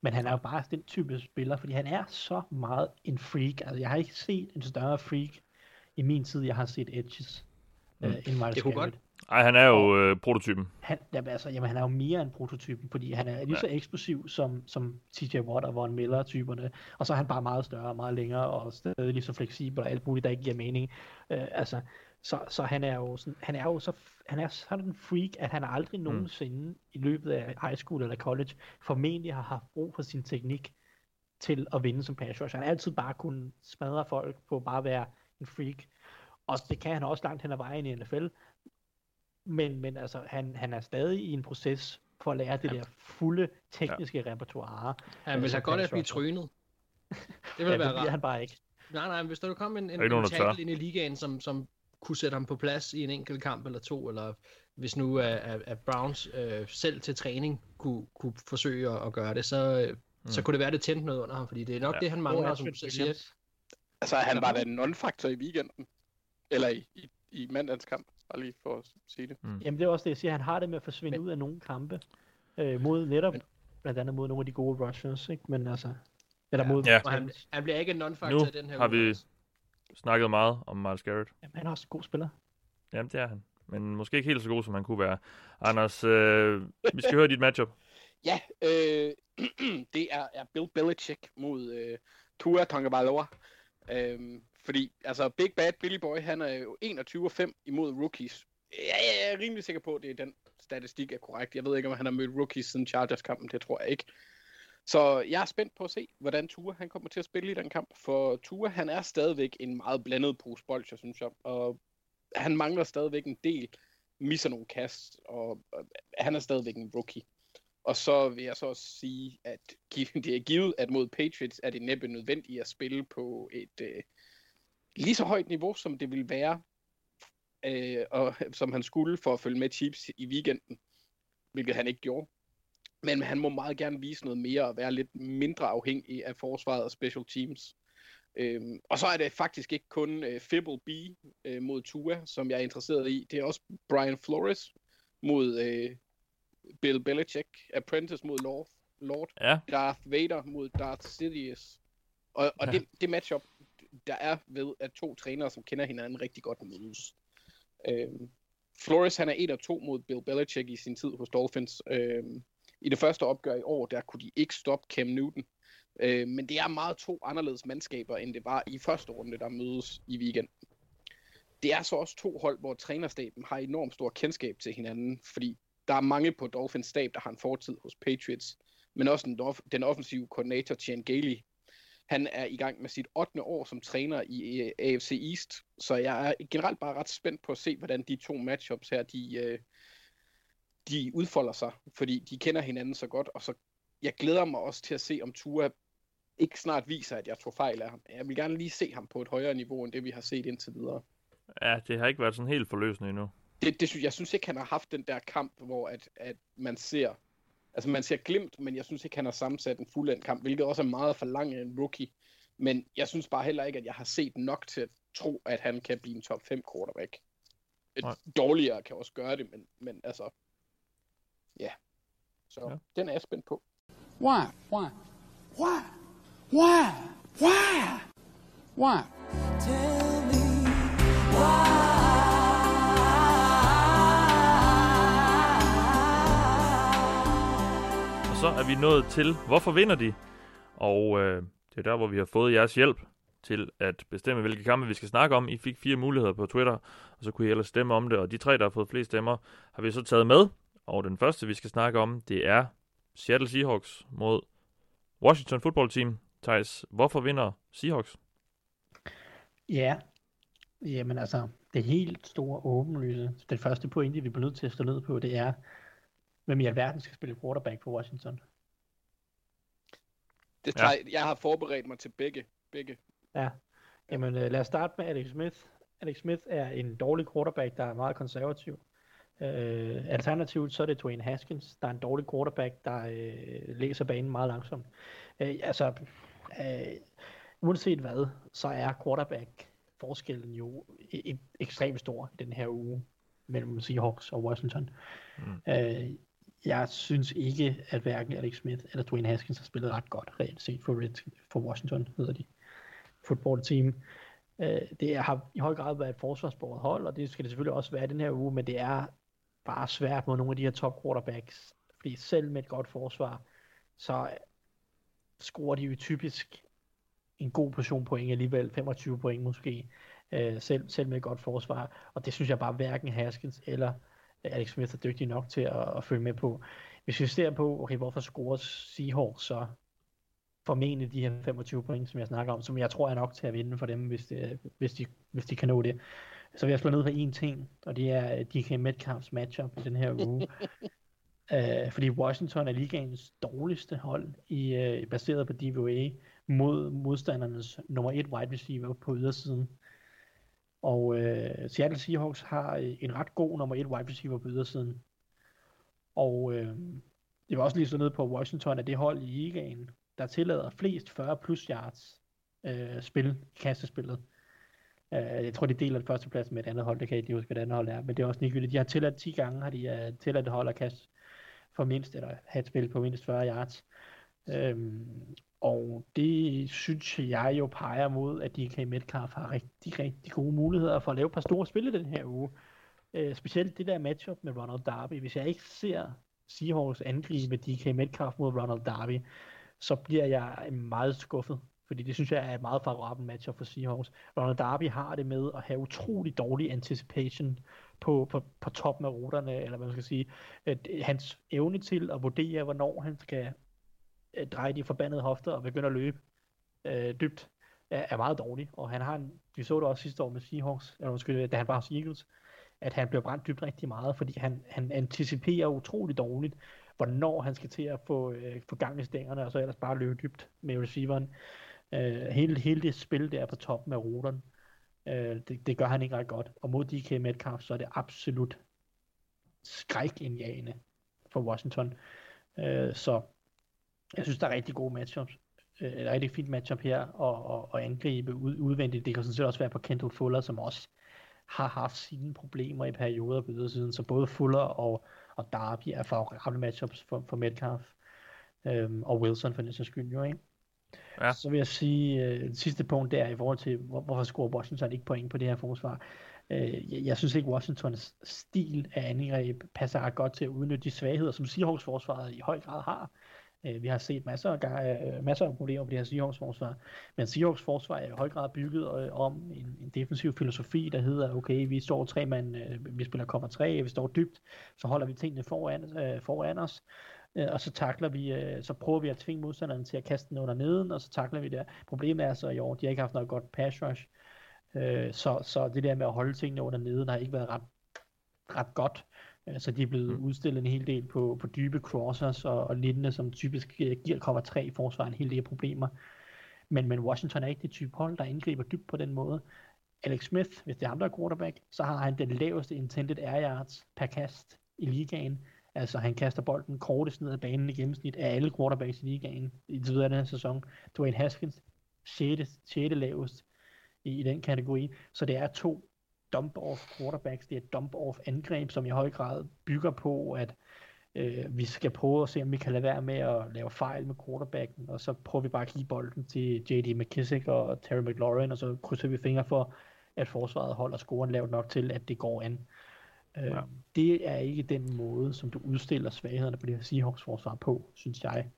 men han er jo bare den type spiller, fordi han er så meget en freak, altså jeg har ikke set en større freak i min tid, jeg har set Edges, øh, Mm. end Miles Det kunne Garrett. Ej, han er jo øh, prototypen. Han, jamen, altså, jamen, han er jo mere end prototypen, fordi han er lige Ja. så eksplosiv som, som TJ Watt og Von Miller-typerne, og så er han bare meget større, meget længere, og stadig lige så fleksibel og alt muligt, der ikke giver mening. Øh, altså, så, så han er jo sådan, han er jo så, han er sådan en freak, at han aldrig nogensinde i løbet af high school eller college formentlig har haft brug for sin teknik til at vinde som pass rusher. Han har altid bare kunnet smadre folk på bare at være en freak. Og det kan han også langt hen ad vejen i NFL. Men, men altså, han, han er stadig i en proces for at lære det der fulde tekniske ja. repertoire. Han vil som have godt at blive trynet. [LAUGHS] Det Ja, vil det være bliver rart. han bare ikke. Nej, nej, men hvis der kommer en, en, en tackle ind i ligaen, som, som kunne sætte ham på plads i en enkelt kamp eller to, eller hvis nu at, at, at Browns øh, selv til træning kunne, kunne forsøge at, at gøre det, så, øh, mm. så kunne det være, det tændte noget under ham, fordi det er nok ja. det, han mangler, som du siger. Altså, han var da en non-faktor i weekenden. Eller i, i, i mandagens kamp, bare lige for at sige det. Mm. Jamen, det er også det, jeg siger. Han har det med at forsvinde Men... ud af nogle kampe. Øh, mod netop, Men... blandt andet mod nogle af de gode rushers, ikke? Men altså... Eller ja. mod... Ja. Og han, han bliver ikke en non-factor i den her har vi snakket meget om Miles Garrett. Jamen, han er også en god spiller. Jamen, det er han. Men måske ikke helt så god, som han kunne være. Anders, øh, vi skal høre dit matchup. [LAUGHS] Ja, øh, [CLEARS THROAT] det er, er Bill Belichick mod øh, Tua Tagovailoa. Øh, fordi, altså, Big Bad Billy Boy, han er jo 21-5 imod rookies. Ja, jeg er rimelig sikker på, at det er den statistik er korrekt. Jeg ved ikke, om han har mødt rookies siden Chargers-kampen. Det tror jeg ikke. Så jeg er spændt på at se, hvordan Tua han kommer til at spille i den kamp. For Tua, han er stadigvæk en meget blandet pose bolcher, synes jeg. Og han mangler stadigvæk en del, misser nogle kast, og, og han er stadigvæk en rookie. Og så vil jeg så også sige, at [LAUGHS] det er givet, at mod Patriots er det næppe nødvendigt at spille på et øh, lige så højt niveau, som det vil være, øh, og [LAUGHS] som han skulle for at følge med Chiefs i weekenden, hvilket han ikke gjorde. Men han må meget gerne vise noget mere og være lidt mindre afhængig af forsvaret og special teams. Øhm, og så er det faktisk ikke kun øh, Fibble B øh, mod Tua, som jeg er interesseret i. Det er også Brian Flores mod øh, Bill Belichick, Apprentice mod Lord, Lord ja. Darth Vader mod Darth Sidious. Og, og ja. det, det matchup, der er ved, at to trænere, som kender hinanden rigtig godt, mødes. Øhm, Flores, han er 1 og 2 mod Bill Belichick i sin tid hos Dolphins. Øhm, I det første opgør i år, der kunne de ikke stoppe Cam Newton. Øh, men det er meget to anderledes mandskaber, end det var i første runde, der mødes i weekenden. Det er så også to hold, hvor trænerstaben har enormt stor kendskab til hinanden, fordi der er mange på Dolphins stab, der har en fortid hos Patriots, men også den, off- den offensive koordinator, Tian Gailey. Han er i gang med sit 8. år som træner i øh, AFC East, så jeg er generelt bare ret spændt på at se, hvordan de to matchups her, de, øh, de udfolder sig, fordi de kender hinanden så godt, og så jeg glæder mig også til at se, om Tua ikke snart viser, at jeg tog fejl af ham. Jeg vil gerne lige se ham på et højere niveau, end det vi har set indtil videre. Ja, det har ikke været sådan helt forløsende endnu. Det, det, jeg synes ikke, han har haft den der kamp, hvor at, at man ser Altså man ser glimt, men jeg synes ikke, han har sammensat en fuldendt kamp, hvilket også er meget for lang en rookie. Men jeg synes bare heller ikke, at jeg har set nok til at tro, at han kan blive en top 5 quarterback. Et Nej. Dårligere kan også gøre det, men, men altså... Ja. Så ja. den er jeg spændt på. Why? Why? Why? Why? Why? Why? Tell me why. Så er vi nået til, hvorfor vinder de? Og øh, det er der, hvor vi har fået jeres hjælp til at bestemme, hvilke kampe vi skal snakke om. I fik fire muligheder på Twitter, og så kunne I ellers stemme om det. Og de tre, der har fået flest stemmer, har vi så taget med. Og den første, vi skal snakke om, det er Seattle Seahawks mod Washington Football Team. Thijs, hvorfor vinder Seahawks? Ja, jamen altså, det helt store åbenlyse, det første pointe, vi bliver nødt til at stå ned på, det er, hvem i alverden skal spille quarterback for Washington? Det tager, ja. Jeg har forberedt mig til begge. begge. Ja, jamen uh, lad os starte med Alex Smith. Alex Smith er en dårlig quarterback, der er meget konservativ. Uh, alternativt så er det Dwayne Haskins, der er en dårlig quarterback, der uh, læser banen meget langsomt. Uh, altså, uh, uanset hvad, så er quarterback forskellen jo ekstremt stor i den her uge mellem Seahawks og Washington. Mm. Uh, jeg synes ikke, at hverken Alex Smith eller Dwayne Haskins har spillet ret godt, reelt set for, Red, for Washington, hedder de, football team. Øh, det har i høj grad været et forsvarsbordet hold, og det skal det selvfølgelig også være den her uge, men det er bare svært mod nogle af de her top quarterbacks, fordi selv med et godt forsvar, så scorer de jo typisk en god portion point alligevel, 25 point måske, øh, selv, selv med et godt forsvar, og det synes jeg bare hverken Haskins eller Alex Smith er dygtig nok til at, at følge med på. Hvis vi ser på, okay, hvorfor scorer Seahawks så formentlig de her 25 point, som jeg snakker om, som jeg tror er nok til at vinde for dem, hvis, det, hvis, de, hvis de kan nå det. Så vil jeg slå ned på én ting, og det er DK Metcalfs matchup i den her uge. uh, [LAUGHS] fordi Washington er ligaens dårligste hold, i, uh, baseret på DVA, mod modstandernes nummer et wide receiver på ydersiden. Og øh, Seattle Seahawks har øh, en ret god nummer 1 wide receiver på ydersiden. Og øh, det var også lige så nede på Washington, at det hold i ligaen, der tillader flest 40 plus yards øh, spil, kastespillet. Øh, jeg tror, de deler den første plads med et andet hold, det kan jeg ikke huske, hvad det andet hold er, men det er også ligegyldigt. De har tilladt 10 gange, har de uh, tilladt et hold at kaste for mindst, eller have et spil på mindst 40 yards. Øhm, og det synes jeg jo peger mod, at DK Metcalf har rigtig, rigtig gode muligheder for at lave et par store spil i den her uge. Øh, specielt det der matchup med Ronald Darby. Hvis jeg ikke ser Seahawks angribe DK Metcalf mod Ronald Darby, så bliver jeg meget skuffet. Fordi det synes jeg er et meget favorabelt matchup for Seahawks. Ronald Darby har det med at have utrolig dårlig anticipation på, på, på toppen af ruterne, eller hvad man skal sige. At øh, hans evne til at vurdere, hvornår han skal øh, dreje de forbandede hofter og begynde at løbe øh, dybt, er, er meget dårlig. Og han har en, vi så det også sidste år med Seahawks, eller undskyld, øh, da han var hos Eagles, at han blev brændt dybt rigtig meget, fordi han, han anticiperer utrolig dårligt, hvornår han skal til at få, øh, få gang i stængerne, og så ellers bare løbe dybt med receiveren. Øh, hele, hele det spil der på toppen af ruteren, øh, det, det gør han ikke ret godt. Og mod DK Metcalf, så er det absolut skrækindjagende for Washington. Øh, så jeg synes, der er rigtig gode matchups. Øh, et rigtig fint matchup her, og, og, og angribe ud, udvendigt. Det kan sådan set også være på Kendall Fuller, som også har haft sine problemer i perioder på ydersiden, så både Fuller og, og Darby er favorable matchups for, for Metcalf, øhm, og Wilson for den sags skyld jo, ikke? Ja. Så vil jeg sige, øh, det sidste punkt der i forhold til, hvor, hvorfor scorer Washington ikke point på det her forsvar. Øh, jeg, jeg synes ikke, Washingtons stil af angreb passer ret godt til at udnytte de svagheder, som Seahawks forsvaret i høj grad har. Øh, vi har set masser af, øh, masser af problemer på det her Seahawks forsvar, men Seahawks forsvar er i høj grad bygget øh, om en, en defensiv filosofi, der hedder, okay, vi står tre mand, øh, vi spiller cover 3, vi står dybt, så holder vi tingene foran, øh, foran os, og så takler vi, så prøver vi at tvinge modstanderen til at kaste den under neden, og så takler vi det. Problemet er så i år, de har ikke haft noget godt pass rush, så, så det der med at holde tingene under neden har ikke været ret, ret godt. Så de er blevet mm. udstillet en hel del på, på dybe crossers og, og lignende, som typisk øh, giver cover 3 i forsvaret en hel del problemer. Men, men Washington er ikke det type hold, der indgriber dybt på den måde. Alex Smith, hvis det er ham, der er quarterback, så har han den laveste intended air yards per kast i ligaen. Altså han kaster bolden kortest ned ad banen i gennemsnit af alle quarterbacks i ligaen i tidligere den her sæson. Dwayne Haskins, 6. 6. lavest i, i den kategori. Så det er to dump-off quarterbacks, det er dump-off angreb, som i høj grad bygger på, at øh, vi skal prøve at se, om vi kan lade være med at lave fejl med quarterbacken, og så prøver vi bare at give bolden til J.D. McKissick og Terry McLaurin, og så krydser vi fingre for, at forsvaret holder scoren lavt nok til, at det går an. Øh, ja. Det er ikke den måde, som du udstiller svaghederne på det her Seahawks forsvar på, synes jeg.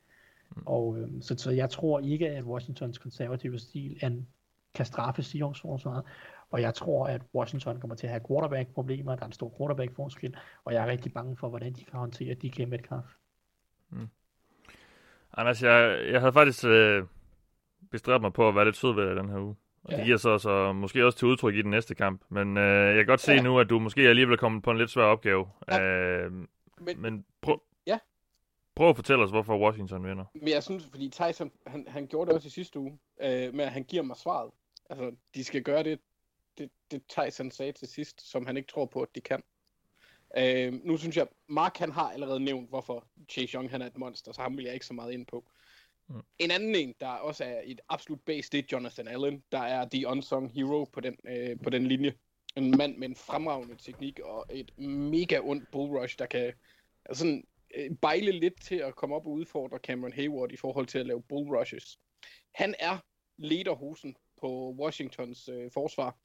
Mm. Og øh, så, så jeg tror ikke, at Washingtons konservative stil an, kan straffe Seahawks forsvaret, og jeg tror, at Washington kommer til at have quarterback-problemer. Der er en stor quarterback-forskel. Og jeg er rigtig bange for, hvordan de kan håndtere DK Metcalf. Mm. Anders, jeg, jeg havde faktisk øh, bestræbt mig på at være lidt sød ved den her uge. Og ja. det giver så, så måske også til udtryk i den næste kamp. Men øh, jeg kan godt se ja. nu, at du måske alligevel er kommet på en lidt svær opgave. Ja. Øh, men men prøv, ja. prøv at fortælle os, hvorfor Washington vinder. Men jeg synes, fordi Tyson, han, han gjorde det også i sidste uge, øh, med at han giver mig svaret. Altså, de skal gøre det, det, det Tyson sagde til sidst, som han ikke tror på, at de kan. Øh, nu synes jeg, Mark han har allerede nævnt, hvorfor Chase Young han er et monster, så ham vil jeg ikke så meget ind på. Mm. En anden en, der også er et absolut base, det er Jonathan Allen, der er the unsung hero på den, øh, på den linje. En mand med en fremragende teknik og et mega ondt bull rush, der kan altså sådan, øh, bejle lidt til at komme op og udfordre Cameron Hayward i forhold til at lave bull rushes. Han er lederhosen på Washingtons øh, forsvar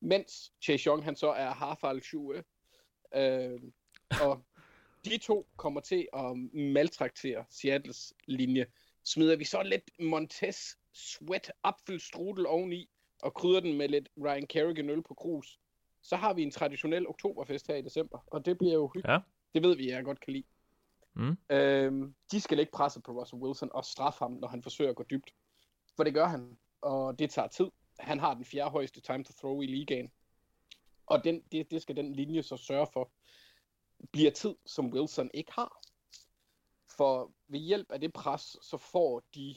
mens Chase Young han så er Harfald Shue. Øh, og de to kommer til at maltraktere Seattles linje. Smider vi så lidt Montez Sweat Apfelstrudel oveni, og krydder den med lidt Ryan Kerrigan øl på krus, så har vi en traditionel oktoberfest her i december, og det bliver jo hyggeligt. Ja. Det ved vi, jeg godt kan lide. Mm. Øhm, de skal ikke presse på Russell Wilson og straffe ham, når han forsøger at gå dybt. For det gør han, og det tager tid han har den fjerde højeste time to throw i ligaen. Og den, det, det skal den linje så sørge for, bliver tid, som Wilson ikke har. For ved hjælp af det pres, så får de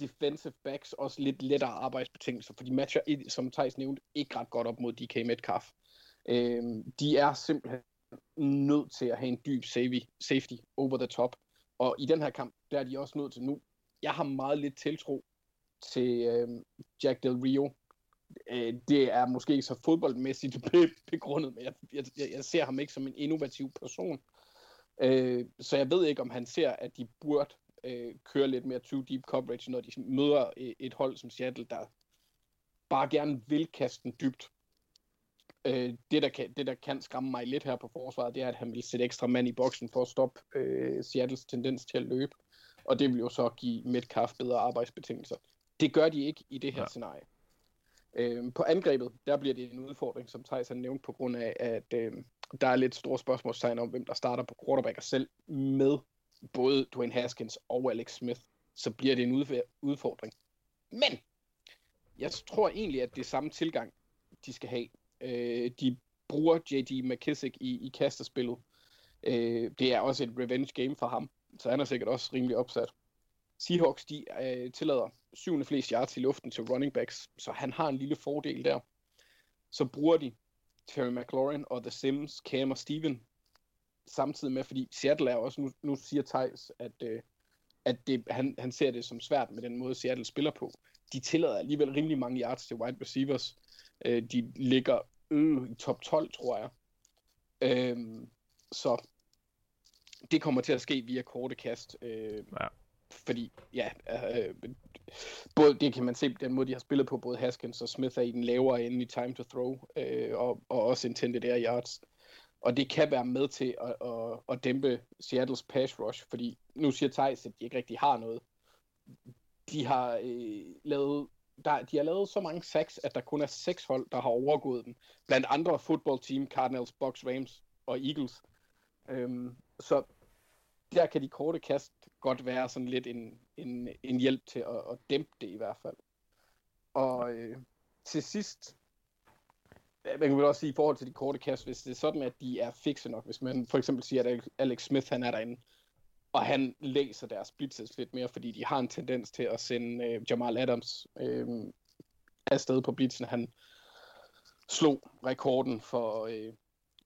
defensive backs også lidt lettere arbejdsbetingelser, for de matcher, som Thijs nævnte, ikke ret godt op mod DK Metcalf. Øhm, de er simpelthen nødt til at have en dyb safety over the top. Og i den her kamp, der er de også nødt til nu. Jeg har meget lidt tiltro til øh, Jack Del Rio. Øh, det er måske ikke så fodboldmæssigt [LAUGHS] begrundet, men jeg, jeg, jeg ser ham ikke som en innovativ person. Øh, så jeg ved ikke, om han ser, at de burde øh, køre lidt mere two deep coverage, når de møder øh, et hold som Seattle, der bare gerne vil kaste den dybt. Øh, det, der kan, det, der kan skræmme mig lidt her på forsvaret, det er, at han vil sætte ekstra mand i boksen for at stoppe øh, Seattles tendens til at løbe. Og det vil jo så give Metcalf bedre arbejdsbetingelser. Det gør de ikke i det her ja. scenarie. Øh, på angrebet, der bliver det en udfordring, som Thijs har nævnt, på grund af, at øh, der er lidt store spørgsmålstegn om, hvem der starter på quarterback og selv med både Dwayne Haskins og Alex Smith, så bliver det en udfordring. Men jeg tror egentlig, at det er samme tilgang, de skal have. Øh, de bruger J.D. McKissick i, i kasterspillet. Øh, det er også et revenge game for ham, så han er sikkert også rimelig opsat. Seahawks, de øh, tillader syvende flest yards i luften til running backs, så han har en lille fordel der. Så bruger de Terry McLaurin og The Sims, Cam og Steven samtidig med, fordi Seattle er også, nu, nu siger Thijs, at, øh, at det, han, han ser det som svært med den måde, Seattle spiller på. De tillader alligevel rimelig mange yards til wide receivers. Øh, de ligger øh, i top 12, tror jeg. Øh, så det kommer til at ske via korte kast. Øh, ja. Fordi, ja, øh, både det kan man se den måde, de har spillet på, både Haskins og Smith er i den lavere ende i time to throw, øh, og, og også intended air yards. Og det kan være med til at, at, at dæmpe Seattles pass rush, fordi nu siger Thijs, at de ikke rigtig har noget. De har øh, lavet der, de har lavet så mange sacks, at der kun er seks hold, der har overgået dem. Blandt andre football team, Cardinals, Bucks, Rams og Eagles. Øhm, så der kan de korte kast godt være sådan lidt en, en, en hjælp til at, at dæmpe det i hvert fald. Og øh, til sidst, man kan vel også sige i forhold til de korte kast, hvis det er sådan, at de er fikse nok, hvis man for eksempel siger, at Alex Smith han er derinde, og han læser deres blitzes lidt mere, fordi de har en tendens til at sende øh, Jamal Adams øh, afsted på blitzen. Han slog rekorden for øh,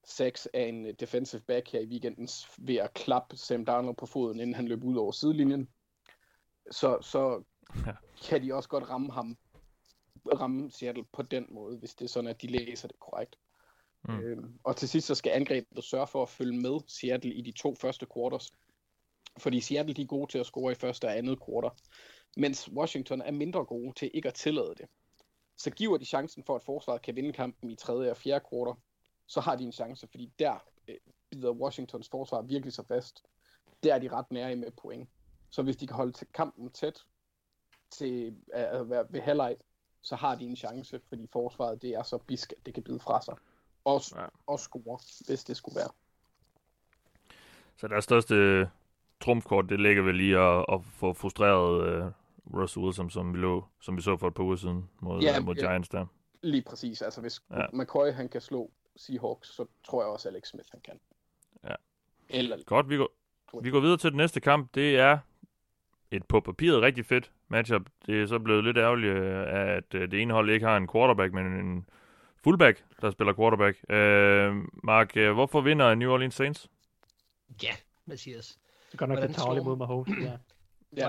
sex af en øh, defensive back her i weekenden ved at klappe Sam Darnold på foden, inden han løb ud over sidelinjen. Så, så ja. kan de også godt ramme ham, ramme Seattle på den måde, hvis det er sådan, at de læser det korrekt. Mm. Øhm, og til sidst så skal angrebet sørge for at følge med Seattle i de to første quarters. Fordi Seattle de er gode til at score i første og andet quarter, mens Washington er mindre gode til ikke at tillade det. Så giver de chancen for, at forsvaret kan vinde kampen i tredje og fjerde quarter, så har de en chance, fordi der øh, bider Washingtons forsvar virkelig så fast. Der er de ret nære med point. Så hvis de kan holde kampen tæt til at være ved halvleg, så har de en chance, fordi forsvaret det er så bisk, at det kan bide fra sig. Og, ja. og score, hvis det skulle være. Så deres største trumfkort, det ligger vel lige at, at få frustreret uh, Russell Wilson, som vi, lå, som vi så for et par uger siden mod, ja, mod ja, Giants der. Lige præcis. Altså hvis ja. McCoy han kan slå Seahawks, så tror jeg også, Alex Smith han kan. Ja. Eller... Godt, vi går, vi går videre til den næste kamp. Det er et på papiret rigtig fedt matchup. Det er så blevet lidt ærgerligt, øh, at øh, det ene hold ikke har en quarterback, men en fullback, der spiller quarterback. Uh, Mark, hvorfor vinder New Orleans Saints? Ja, Mathias. Det går nok lidt tavligt mod Mahomes, ja. [CLEARS THROAT] ja. [LAUGHS]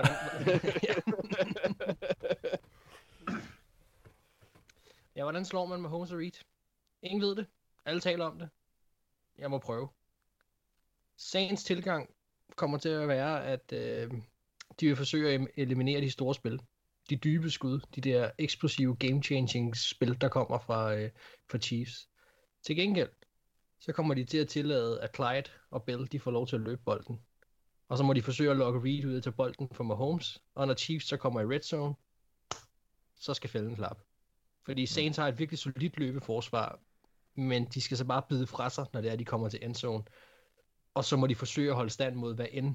ja, hvordan slår man Mahomes og Reed? Ingen ved det. Alle taler om det. Jeg må prøve. Sagens tilgang kommer til at være, at øh, de vil forsøge at eliminere de store spil. De dybe skud, de der eksplosive game-changing spil, der kommer fra, øh, fra Chiefs. Til gengæld, så kommer de til at tillade, at Clyde og Bell, de får lov til at løbe bolden. Og så må de forsøge at lokke Reed ud til bolden for Mahomes. Og når Chiefs så kommer i red zone, så skal fælden klappe. Fordi Saints har et virkelig solidt løbeforsvar, men de skal så bare bide fra sig, når det er, de kommer til endzone. Og så må de forsøge at holde stand mod, hvad end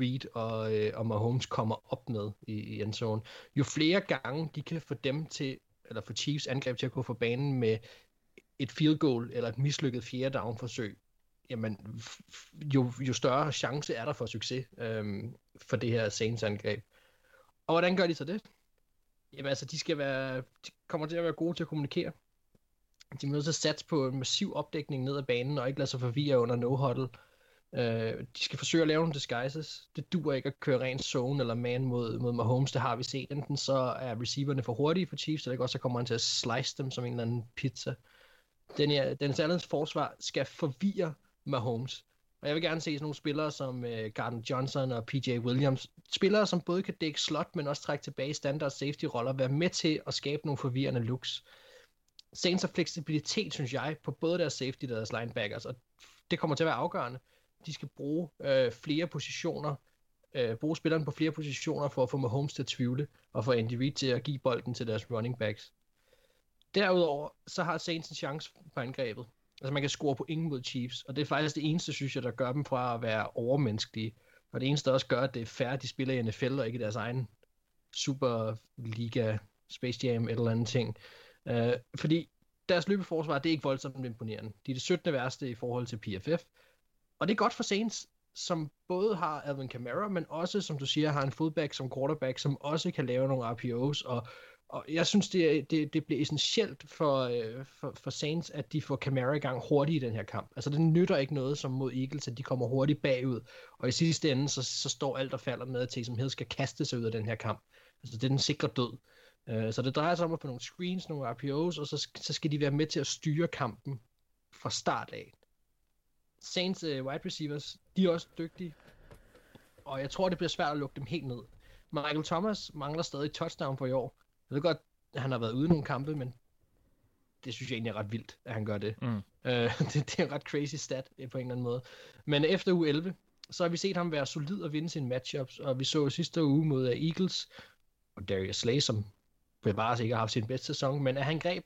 Reed og, øh, og Mahomes kommer op med i, i endzone. Jo flere gange de kan få dem til, eller få Chiefs angreb til at gå for banen med et field goal eller et mislykket fjerde down forsøg, jamen, jo, jo større chance er der for succes øhm, for det her Saints angreb. Og hvordan gør de så det? Jamen altså, de skal være, de kommer til at være gode til at kommunikere. De er nødt til at satse på en massiv opdækning ned ad banen, og ikke lade sig forvirre under no-huddle. Øh, de skal forsøge at lave nogle disguises. Det duer ikke at køre ren zone eller man mod, mod Mahomes, det har vi set. Enten så er receiverne for hurtige for Chiefs, eller også så kommer han til at slice dem som en eller anden pizza. Den, her, den Allen's forsvar skal forvirre Mahomes. Og jeg vil gerne se sådan nogle spillere som øh, Gardner Johnson og PJ Williams. Spillere, som både kan dække slot, men også trække tilbage i standard safety-roller. Være med til at skabe nogle forvirrende looks. Saints har fleksibilitet, synes jeg, på både deres safety og deres linebackers. Og det kommer til at være afgørende. De skal bruge øh, flere positioner, øh, bruge spillerne på flere positioner for at få Mahomes til at tvivle, og få Andy Reid til at give bolden til deres running backs. Derudover, så har Saints en chance på angrebet. Altså man kan score på ingen mod Chiefs, og det er faktisk det eneste, synes jeg, der gør dem fra at være overmenneskelige. Og det eneste, der også gør, at det er færre, de spiller i NFL, og ikke i deres egen Superliga, Space Jam, et eller andet ting. Øh, fordi deres løbeforsvar, det er ikke voldsomt imponerende. De er det 17. værste i forhold til PFF. Og det er godt for Saints, som både har Alvin Kamara, men også, som du siger, har en fullback som quarterback, som også kan lave nogle RPOs, og og jeg synes, det, det, det bliver essentielt for, øh, for, for Saints, at de får Kamara i gang hurtigt i den her kamp. Altså, det nytter ikke noget som mod Eagles, at de kommer hurtigt bagud. Og i sidste ende, så, så står alt og falder med, at Taysom Hill skal kaste sig ud af den her kamp. Altså, det er den sikre død. Uh, så det drejer sig om at få nogle screens, nogle RPOs, og så, så skal de være med til at styre kampen fra start af. Saints uh, wide receivers, de er også dygtige. Og jeg tror, det bliver svært at lukke dem helt ned. Michael Thomas mangler stadig touchdown på i år. Jeg ved godt, at han har været ude i nogle kampe, men det synes jeg egentlig er ret vildt, at han gør det. Mm. Uh, [LAUGHS] det, det er en ret crazy stat øh, på en eller anden måde. Men efter uge 11, så har vi set ham være solid og vinde sine matchups, og vi så sidste uge mod øh, Eagles, og Darius Slay, som bevares ikke har haft sin bedste sæson, men at han greb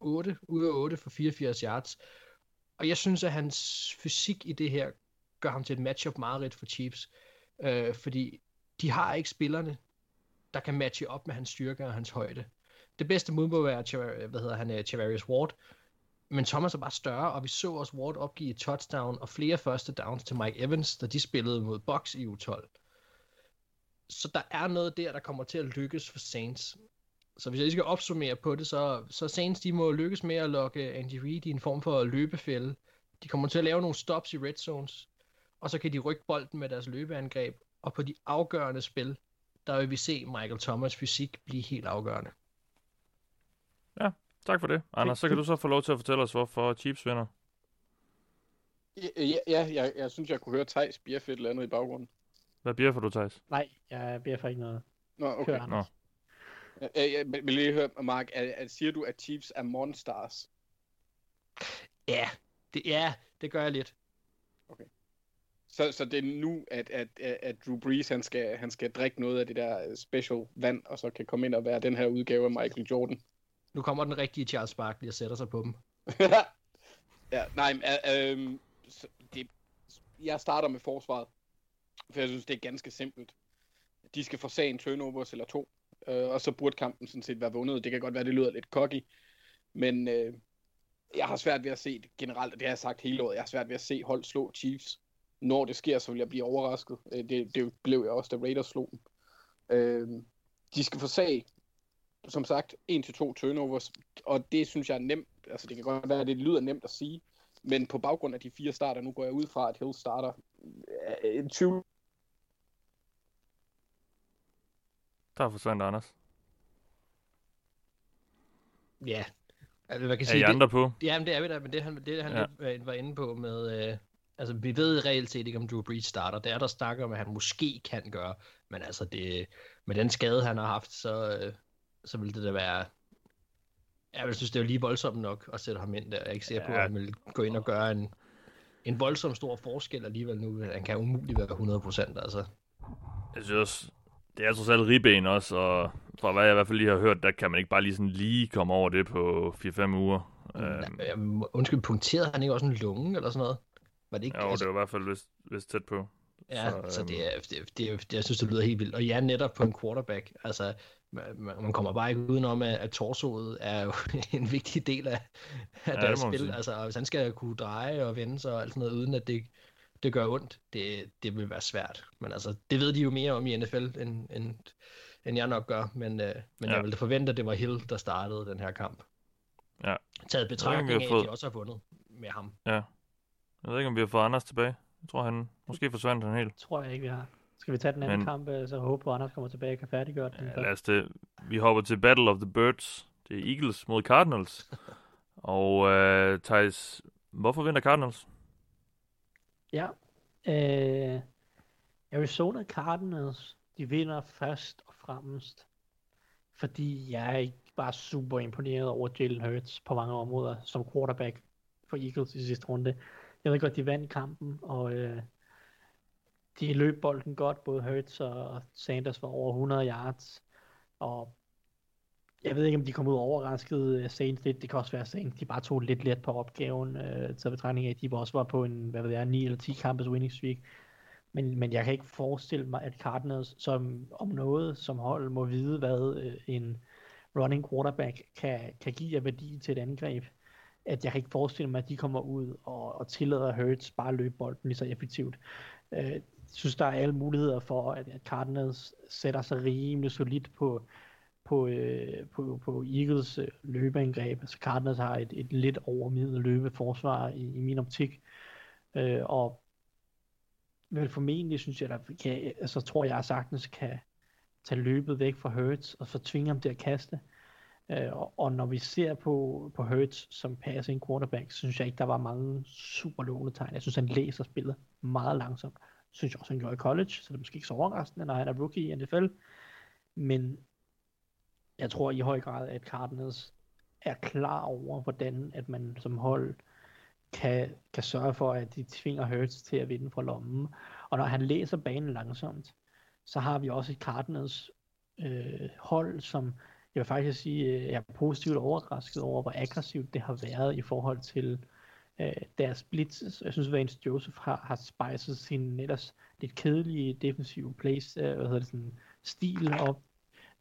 8 ud af 8 for 84 yards. Og jeg synes, at hans fysik i det her gør ham til et matchup meget for Chiefs. Øh, fordi de har ikke spillerne der kan matche op med hans styrke og hans højde. Det bedste mod må være, hvad hedder han, øh, Chavarius Ward, men Thomas er bare større, og vi så også Ward opgive et touchdown og flere første downs til Mike Evans, da de spillede mod Box i U12. Så der er noget der, der kommer til at lykkes for Saints. Så hvis jeg lige skal opsummere på det, så, så Saints de må lykkes med at lokke Andy Reid i en form for løbefælde. De kommer til at lave nogle stops i red zones, og så kan de rykke bolden med deres løbeangreb, og på de afgørende spil, der vil vi se Michael Thomas fysik blive helt afgørende. Ja, tak for det. Anders, så kan du så få lov til at fortælle os, hvorfor Chiefs vinder. Ja, ja, ja jeg, jeg synes, jeg kunne høre Thijs bjeffe et eller andet i baggrunden. Hvad bjeffer du, Thijs? Nej, jeg bjeffer ikke noget. Nå, okay. Kør, Nå. Jeg, jeg, jeg vil lige høre, Mark, at, at, siger du, at Chiefs er monsters? Ja, det, ja, det gør jeg lidt. Okay. Så, så det er nu, at, at, at Drew Brees han skal, han skal drikke noget af det der special vand, og så kan komme ind og være den her udgave af Michael Jordan. Nu kommer den rigtige Charles Barkley og sætter sig på dem. [LAUGHS] ja, nej, øh, øh, det, jeg starter med forsvaret, for jeg synes, det er ganske simpelt. De skal få sagen turnovers eller to, øh, og så burde kampen sådan set være vundet. Det kan godt være, det lyder lidt cocky, men øh, jeg har svært ved at se det generelt, og det har jeg sagt hele året, jeg har svært ved at se hold slå Chiefs når det sker, så vil jeg blive overrasket. Øh, det, det blev jeg også, da Raiders slog dem. Øh, de skal få sag, som sagt, 1-2 turnovers, og det synes jeg er nemt. Altså, det kan godt være, at det lyder nemt at sige, men på baggrund af de fire starter, nu går jeg ud fra, at Hill starter øh, 20. Der forsvandt Anders. Ja, altså, hvad kan er sige, I andre det, på? Jamen, det er vi da, men det han, det, han ja. var inde på med, øh, Altså, vi ved reelt set ikke, om Drew Brees starter. Det er der snakker om, at han måske kan gøre. Men altså, det, med den skade, han har haft, så, øh, så vil det da være... Jeg synes, det er jo lige voldsomt nok at sætte ham ind der. Jeg er ikke sikker ja. på, at han vil gå ind og gøre en, en voldsom stor forskel alligevel nu. Han kan umuligt være 100%, altså. Jeg synes det er trods alt ribben også, og fra hvad jeg i hvert fald lige har hørt, der kan man ikke bare lige sådan lige komme over det på 4-5 uger. Ja, undskyld, punkterede han ikke også en lunge eller sådan noget? Var det ikke, jo, altså... det var i hvert fald vist, vist tæt på. Ja, så, så øhm... det, er, det, det, det, jeg synes, det lyder helt vildt. Og ja, netop på en quarterback. Altså, man, man kommer bare ikke udenom, at, at torsoet er jo [LAUGHS] en vigtig del af, af ja, deres spil. Altså, hvis han skal kunne dreje og vende sig og alt sådan noget, uden at det det gør ondt, det, det vil være svært. Men altså, det ved de jo mere om i NFL, end, end, end jeg nok gør. Men, øh, men ja. jeg ville forvente, at det var Hill, der startede den her kamp. Ja. Taget betragtning af, fået... at de også har vundet med ham. Ja. Jeg ved ikke, om vi har fået Anders tilbage. Jeg tror, han måske forsvandt han helt. Tror jeg ikke, vi har. Skal vi tage den anden Men... kamp, øh, så håber på, at Anders kommer tilbage og kan færdiggøre den? Ja, lad os det. Vi hopper til Battle of the Birds. Det er Eagles mod Cardinals. [LAUGHS] og øh, Thijs, hvorfor vinder Cardinals? Ja. Øh, Arizona Cardinals, de vinder først og fremmest, fordi jeg er ikke bare super imponeret over Jalen Hurts på mange områder som quarterback for Eagles i sidste runde. Jeg ved godt, de vandt kampen, og øh, de løb bolden godt, både Hurts og Sanders var over 100 yards, og jeg ved ikke, om de kom ud overrasket øh, Saints lidt. Det kan også være Saints, de bare tog lidt let på opgaven, øh, til betragtning af, at de også var på en, hvad ved jeg, 9 eller 10 kampes winning streak. Men, men jeg kan ikke forestille mig, at Cardinals som om noget som hold må vide, hvad øh, en running quarterback kan, kan give af værdi til et angreb. At jeg kan ikke forestille mig, at de kommer ud og, og tillader Hurts bare at løbe bolden lige så effektivt. Uh, jeg synes, der er alle muligheder for, at, at Cardinals sætter sig rimelig solidt på, på, øh, på, på Eagles øh, løbeangreb. Altså Cardinals har et, et lidt overmiddel løbeforsvar i, i min optik. Øh, og vel formentlig synes jeg, der kan, altså tror jeg sagtens kan tage løbet væk fra Hurts, og så tvinge ham til at kaste. Øh, og, og når vi ser på, på Hurts som passing quarterback, så synes jeg ikke, der var mange super lovende tegn. Jeg synes, han læser spillet meget langsomt. Synes jeg også, han gjorde i college, så det er måske ikke så overraskende, når han er rookie i NFL. Men jeg tror i høj grad, at Cardinals er klar over, hvordan at man som hold kan, kan sørge for, at de tvinger Hurts til at vinde fra lommen. Og når han læser banen langsomt, så har vi også et Cardinals øh, hold, som jeg vil faktisk sige, jeg er positivt overrasket over, hvor aggressivt det har været i forhold til øh, deres blitz. Jeg synes, Vance Joseph har, har spejset sin ellers lidt kedelige defensive plays, øh, hvad hedder det, sådan, stil op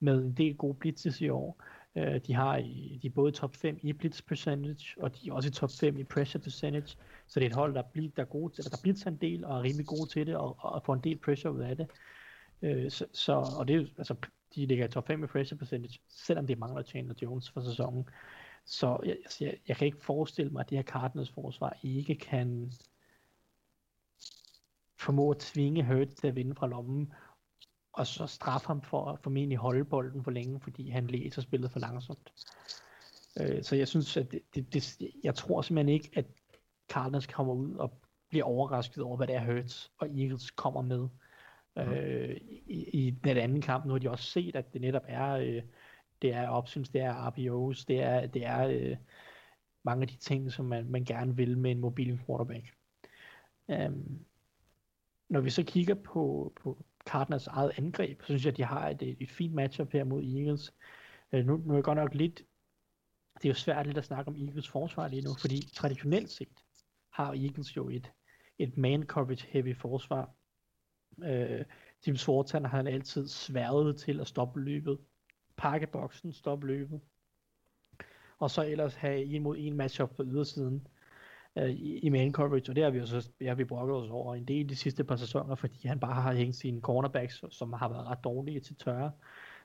med en del gode blitzes i år. Uh, de har i, de er både top 5 i blitz percentage, og de er også i top 5 i pressure percentage. Så det er et hold, der, bliver, der, er gode til, altså, der blitzer en del, og er rimelig gode til det, og, og får en del pressure ud af det. Uh, så, så, og det er altså, de ligger i top 5 i pressure percentage, selvom det mangler Chandler Jones for sæsonen. Så jeg, altså, jeg, jeg kan ikke forestille mig, at det her Cardinals forsvar ikke kan formå at tvinge Hurt til at vinde fra lommen, og så straffe ham for at formentlig holde bolden for længe, fordi han læser spillet for langsomt. Øh, så jeg synes, at det, det, det, jeg tror simpelthen ikke, at Cardinals kommer ud og bliver overrasket over, hvad det er Hurts og Eagles kommer med. Øh, i, I den anden kamp, nu har de også set, at det netop er, øh, det er opsyns, det er RPOs, det er, det er øh, mange af de ting, som man, man gerne vil med en mobil quarterback. Um, når vi så kigger på, på, Cardinals eget angreb, så synes jeg, at de har et, et fint matchup her mod Eagles. Øh, nu, nu er jeg godt nok lidt, det er jo svært lidt at snakke om Eagles forsvar lige nu, fordi traditionelt set har Eagles jo et, et man coverage heavy forsvar. Øh, Tim Swartan har han altid sværget til at stoppe løbet, pakke boksen, stoppe løbet, og så ellers have en mod en matchup på ydersiden øh, i, i man coverage, og det har vi jo så det har vi brokket os over en del de sidste par sæsoner, fordi han bare har hængt sine cornerbacks, som har været ret dårlige til tørre.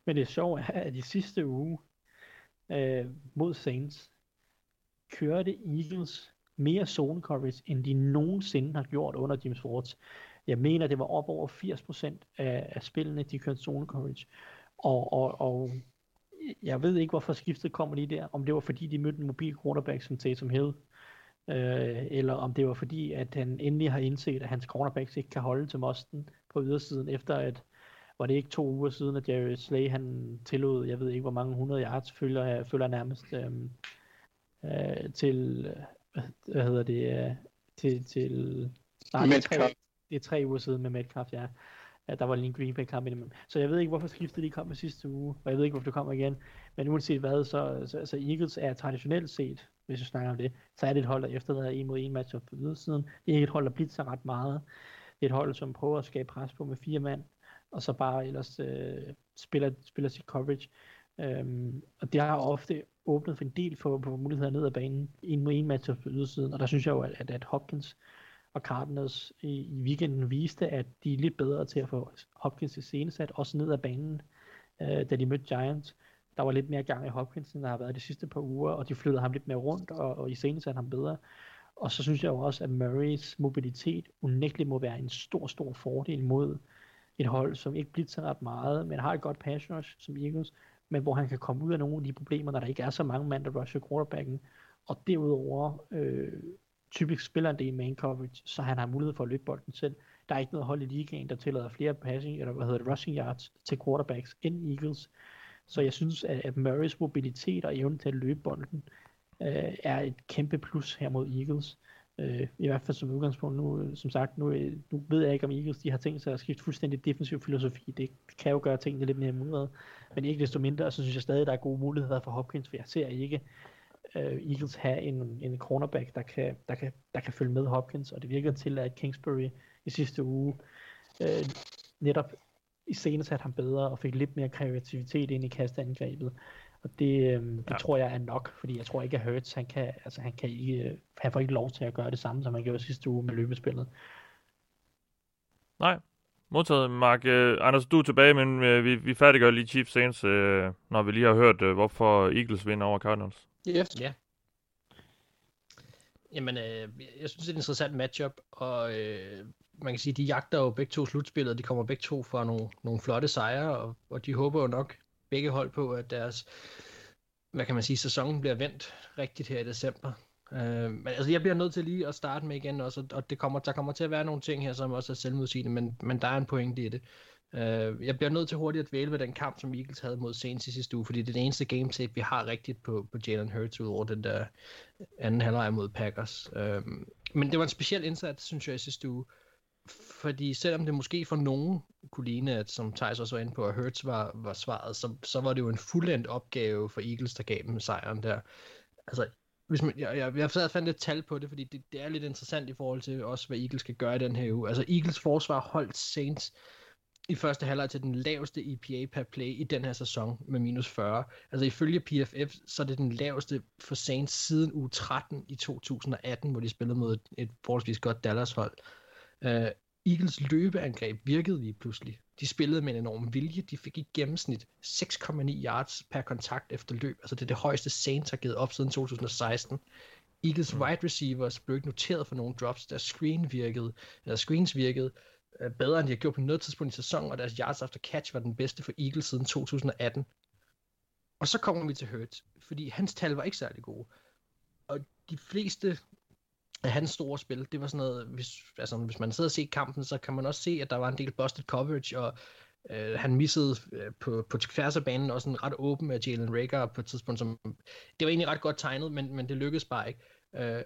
Men det sjove er, at i sidste uge øh, mod Saints, kørte Eagles mere zone coverage, end de nogensinde har gjort under Jim Schwartz. Jeg mener, det var op over 80% af, af spillene, de kørte zone coverage. Og, og, og jeg ved ikke, hvorfor skiftet kommer lige der. Om det var fordi, de mødte en mobil quarterback som Tatum Hill, øh, eller om det var fordi, at han endelig har indset, at hans cornerbacks ikke kan holde til Mosten på ydersiden, efter at, var det ikke to uger siden, at Jerry Slay, han tillod, jeg ved ikke, hvor mange 100 yards følger, følger nærmest øh, øh, til, hvad hedder det, øh, til, til, nej, det, er tre, det er tre uger siden med Metcalf, ja. Der var lige en Green Bay kamp imellem. Så jeg ved ikke, hvorfor skiftet de kom med sidste uge, og jeg ved ikke, hvorfor det kommer igen. Men uanset hvad, så, så, så Eagles er traditionelt set hvis vi snakker om det, så er det et hold, der efterlader en mod en match på ydersiden. Det er ikke et hold, der blitzer ret meget. Det er et hold, som prøver at skabe pres på med fire mand, og så bare ellers øh, spiller, spiller sit coverage. Øhm, og det har ofte åbnet for en del for, for muligheder ned ad banen, en mod en match på ydersiden, og der synes jeg jo, at, at Hopkins og Cardinals i, i weekenden viste, at de er lidt bedre til at få Hopkins i scenesat, også ned ad banen, øh, da de mødte Giants. Der var lidt mere gang i Hopkins, end der har været de sidste par uger, og de flyttede ham lidt mere rundt, og, og i scenesat ham bedre. Og så synes jeg jo også, at Murrays mobilitet unægteligt må være en stor, stor fordel mod et hold, som ikke blitzer ret meget, men har et godt pass rush som Eagles, men hvor han kan komme ud af nogle af de problemer, når der ikke er så mange mand, der rusher quarterbacken, og derudover øh, typisk spiller en del man coverage, så han har mulighed for at løbe bolden selv. Der er ikke noget hold i ligaen, der tillader flere passing, eller hvad hedder det, rushing yards til quarterbacks end Eagles. Så jeg synes, at, at Murrays mobilitet og evne til at løbe bolden øh, er et kæmpe plus her mod Eagles. Øh, I hvert fald som udgangspunkt nu, øh, som sagt, nu, øh, nu ved jeg ikke om Eagles de har tænkt sig at skifte fuldstændig defensiv filosofi. Det kan jo gøre tingene lidt mere mudret. Men ikke desto mindre, så synes jeg stadig, der er gode muligheder for Hopkins, for jeg ser ikke øh, Eagles have en, en cornerback, der kan, der, kan, der kan følge med Hopkins, og det virker til, at Kingsbury i sidste uge øh, netop i scenen satte ham bedre og fik lidt mere kreativitet ind i kasteangrebet. Og det, øh, det ja. tror jeg er nok, fordi jeg tror ikke, at Hurts, han kan, altså, han kan ikke, han får ikke lov til at gøre det samme, som han gjorde sidste uge med løbespillet. Nej, modtaget. Mark, uh, Anders, du er tilbage, men uh, vi, vi færdiggør lige Chiefs Saints, uh, når vi lige har hørt, uh, hvorfor Eagles vinder over Cardinals. Yes. Ja. Jamen, øh, jeg synes, det er et interessant matchup, og øh, man kan sige, de jagter jo begge to slutspillet, de kommer begge to fra nogle, nogle flotte sejre, og, og de håber jo nok begge hold på, at deres, hvad kan man sige, sæsonen bliver vendt rigtigt her i december. Øh, men altså, jeg bliver nødt til lige at starte med igen også, og det kommer, der kommer til at være nogle ting her, som også er selvmodsigende, men, men der er en pointe i det. Uh, jeg bliver nødt til hurtigt at vælge ved den kamp, som Eagles havde mod Saints i sidste uge, fordi det er det eneste game tape, vi har rigtigt på, på Jalen Hurts ud over den der anden halvleg mod Packers. Uh, men det var en speciel indsats, synes jeg, i sidste uge fordi selvom det måske for nogen kunne ligne, at som Thijs også var inde på, at Hurts var, var svaret, så, så var det jo en fuldendt opgave for Eagles, der gav dem sejren der. Altså, hvis man, jeg, jeg, jeg sad fandt et tal på det, fordi det, det er lidt interessant i forhold til også, hvad Eagles skal gøre i den her uge. Altså, Eagles forsvar holdt Saints i første halvleg til den laveste EPA per play i den her sæson med minus 40. Altså ifølge PFF, så er det den laveste for Saints siden uge 13 i 2018, hvor de spillede mod et, et forholdsvis godt Dallas-hold. Uh, Eagles løbeangreb virkede lige pludselig. De spillede med en enorm vilje. De fik i gennemsnit 6,9 yards per kontakt efter løb. Altså det er det højeste Saints har givet op siden 2016. Eagles mm. wide receivers blev ikke noteret for nogle drops. Deres screen virkede, eller screens virkede Øh, bedre, end de har gjort på noget tidspunkt i sæsonen, og deres yards after catch var den bedste for Eagles siden 2018. Og så kommer vi til Hurts, fordi hans tal var ikke særlig gode. Og de fleste af hans store spil, det var sådan noget, hvis, altså, hvis man sidder og ser kampen, så kan man også se, at der var en del busted coverage, og øh, han missede øh, på, på tværs af banen også en ret åben af Jalen Rager på et tidspunkt, som, det var egentlig ret godt tegnet, men, men det lykkedes bare ikke. Øh,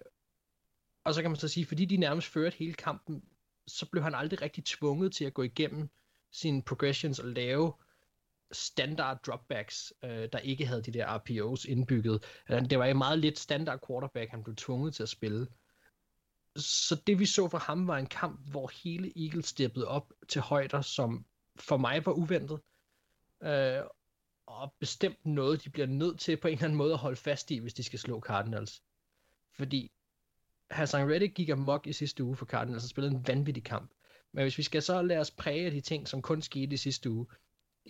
og så kan man så sige, fordi de nærmest førte hele kampen, så blev han aldrig rigtig tvunget til at gå igennem sine progressions og lave standard dropbacks, øh, der ikke havde de der RPOs indbygget. Øh, det var jo meget lidt standard quarterback, han blev tvunget til at spille så det vi så fra ham var en kamp, hvor hele Eagles steppede op til højder, som for mig var uventet. Øh, og bestemt noget, de bliver nødt til på en eller anden måde at holde fast i, hvis de skal slå Cardinals. Fordi Hassan Reddick gik amok i sidste uge for Cardinals og spillede en vanvittig kamp. Men hvis vi skal så lade os præge de ting, som kun skete i sidste uge,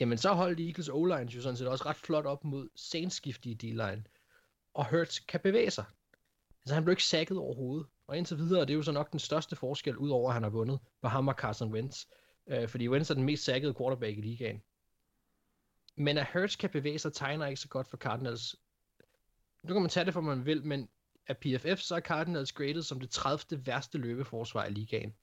jamen så holdt Eagles O-line jo sådan set også ret flot op mod senskiftige D-line. Og Hurts kan bevæge sig. Altså han blev ikke sækket overhovedet. Og indtil videre det er jo så nok den største forskel, udover at han har vundet, på ham og Carson Wentz. Øh, fordi Wentz er den mest sækkede quarterback i ligaen. Men at Hurts kan bevæge sig, tegner ikke så godt for Cardinals. Nu kan man tage det, for man vil, men af PFF, så er Cardinals graded som det 30. værste løbeforsvar i ligaen.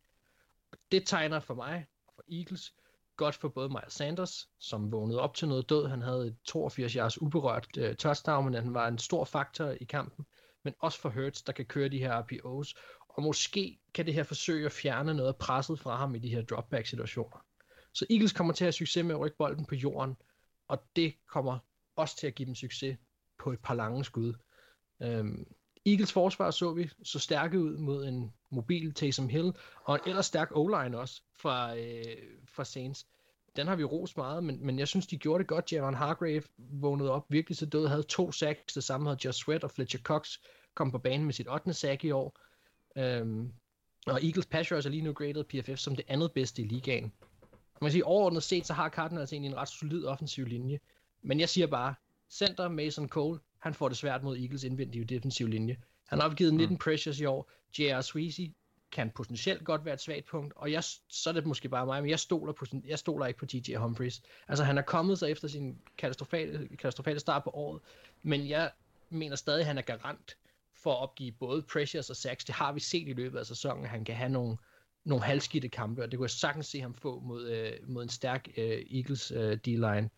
Det tegner for mig, for Eagles, godt for både Miles Sanders, som vågnede op til noget død. Han havde et 82 yards uberørt uh, touchdown, men han var en stor faktor i kampen men også for Hurts, der kan køre de her RPOs. Og måske kan det her forsøge at fjerne noget af presset fra ham i de her dropback-situationer. Så Eagles kommer til at have succes med at rykke bolden på jorden, og det kommer også til at give dem succes på et par lange skud. Um, Eagles forsvar så vi så stærke ud mod en mobil Taysom Hill, og en ellers stærk O-line også fra, øh, fra Saints. Den har vi rost meget, men, men jeg synes, de gjorde det godt. Javon Hargrave vågnede op virkelig så død, havde to sacks, det samme havde Josh Sweat og Fletcher Cox kom på banen med sit 8. sack i år. Øhm, Og Eagles pass rush er lige nu graded PFF som det andet bedste i ligaen. Man kan sige, overordnet set, så har Cardinals egentlig en ret solid offensiv linje. Men jeg siger bare, center Mason Cole, han får det svært mod Eagles indvendige defensiv linje. Han har opgivet 19 mm. pressures i år. J.R. Sweezy kan potentielt godt være et svagt punkt, og jeg, så er det måske bare mig, men jeg stoler, på, jeg stoler ikke på TJ Humphries. Altså han er kommet sig efter sin katastrofale, katastrofale start på året, men jeg mener stadig, at han er garant for at opgive både pressures og sacks. Det har vi set i løbet af sæsonen, at han kan have nogle, nogle halvskidte kampe, og det kunne jeg sagtens se ham få mod, øh, mod en stærk øh, Eagles øh, D-line.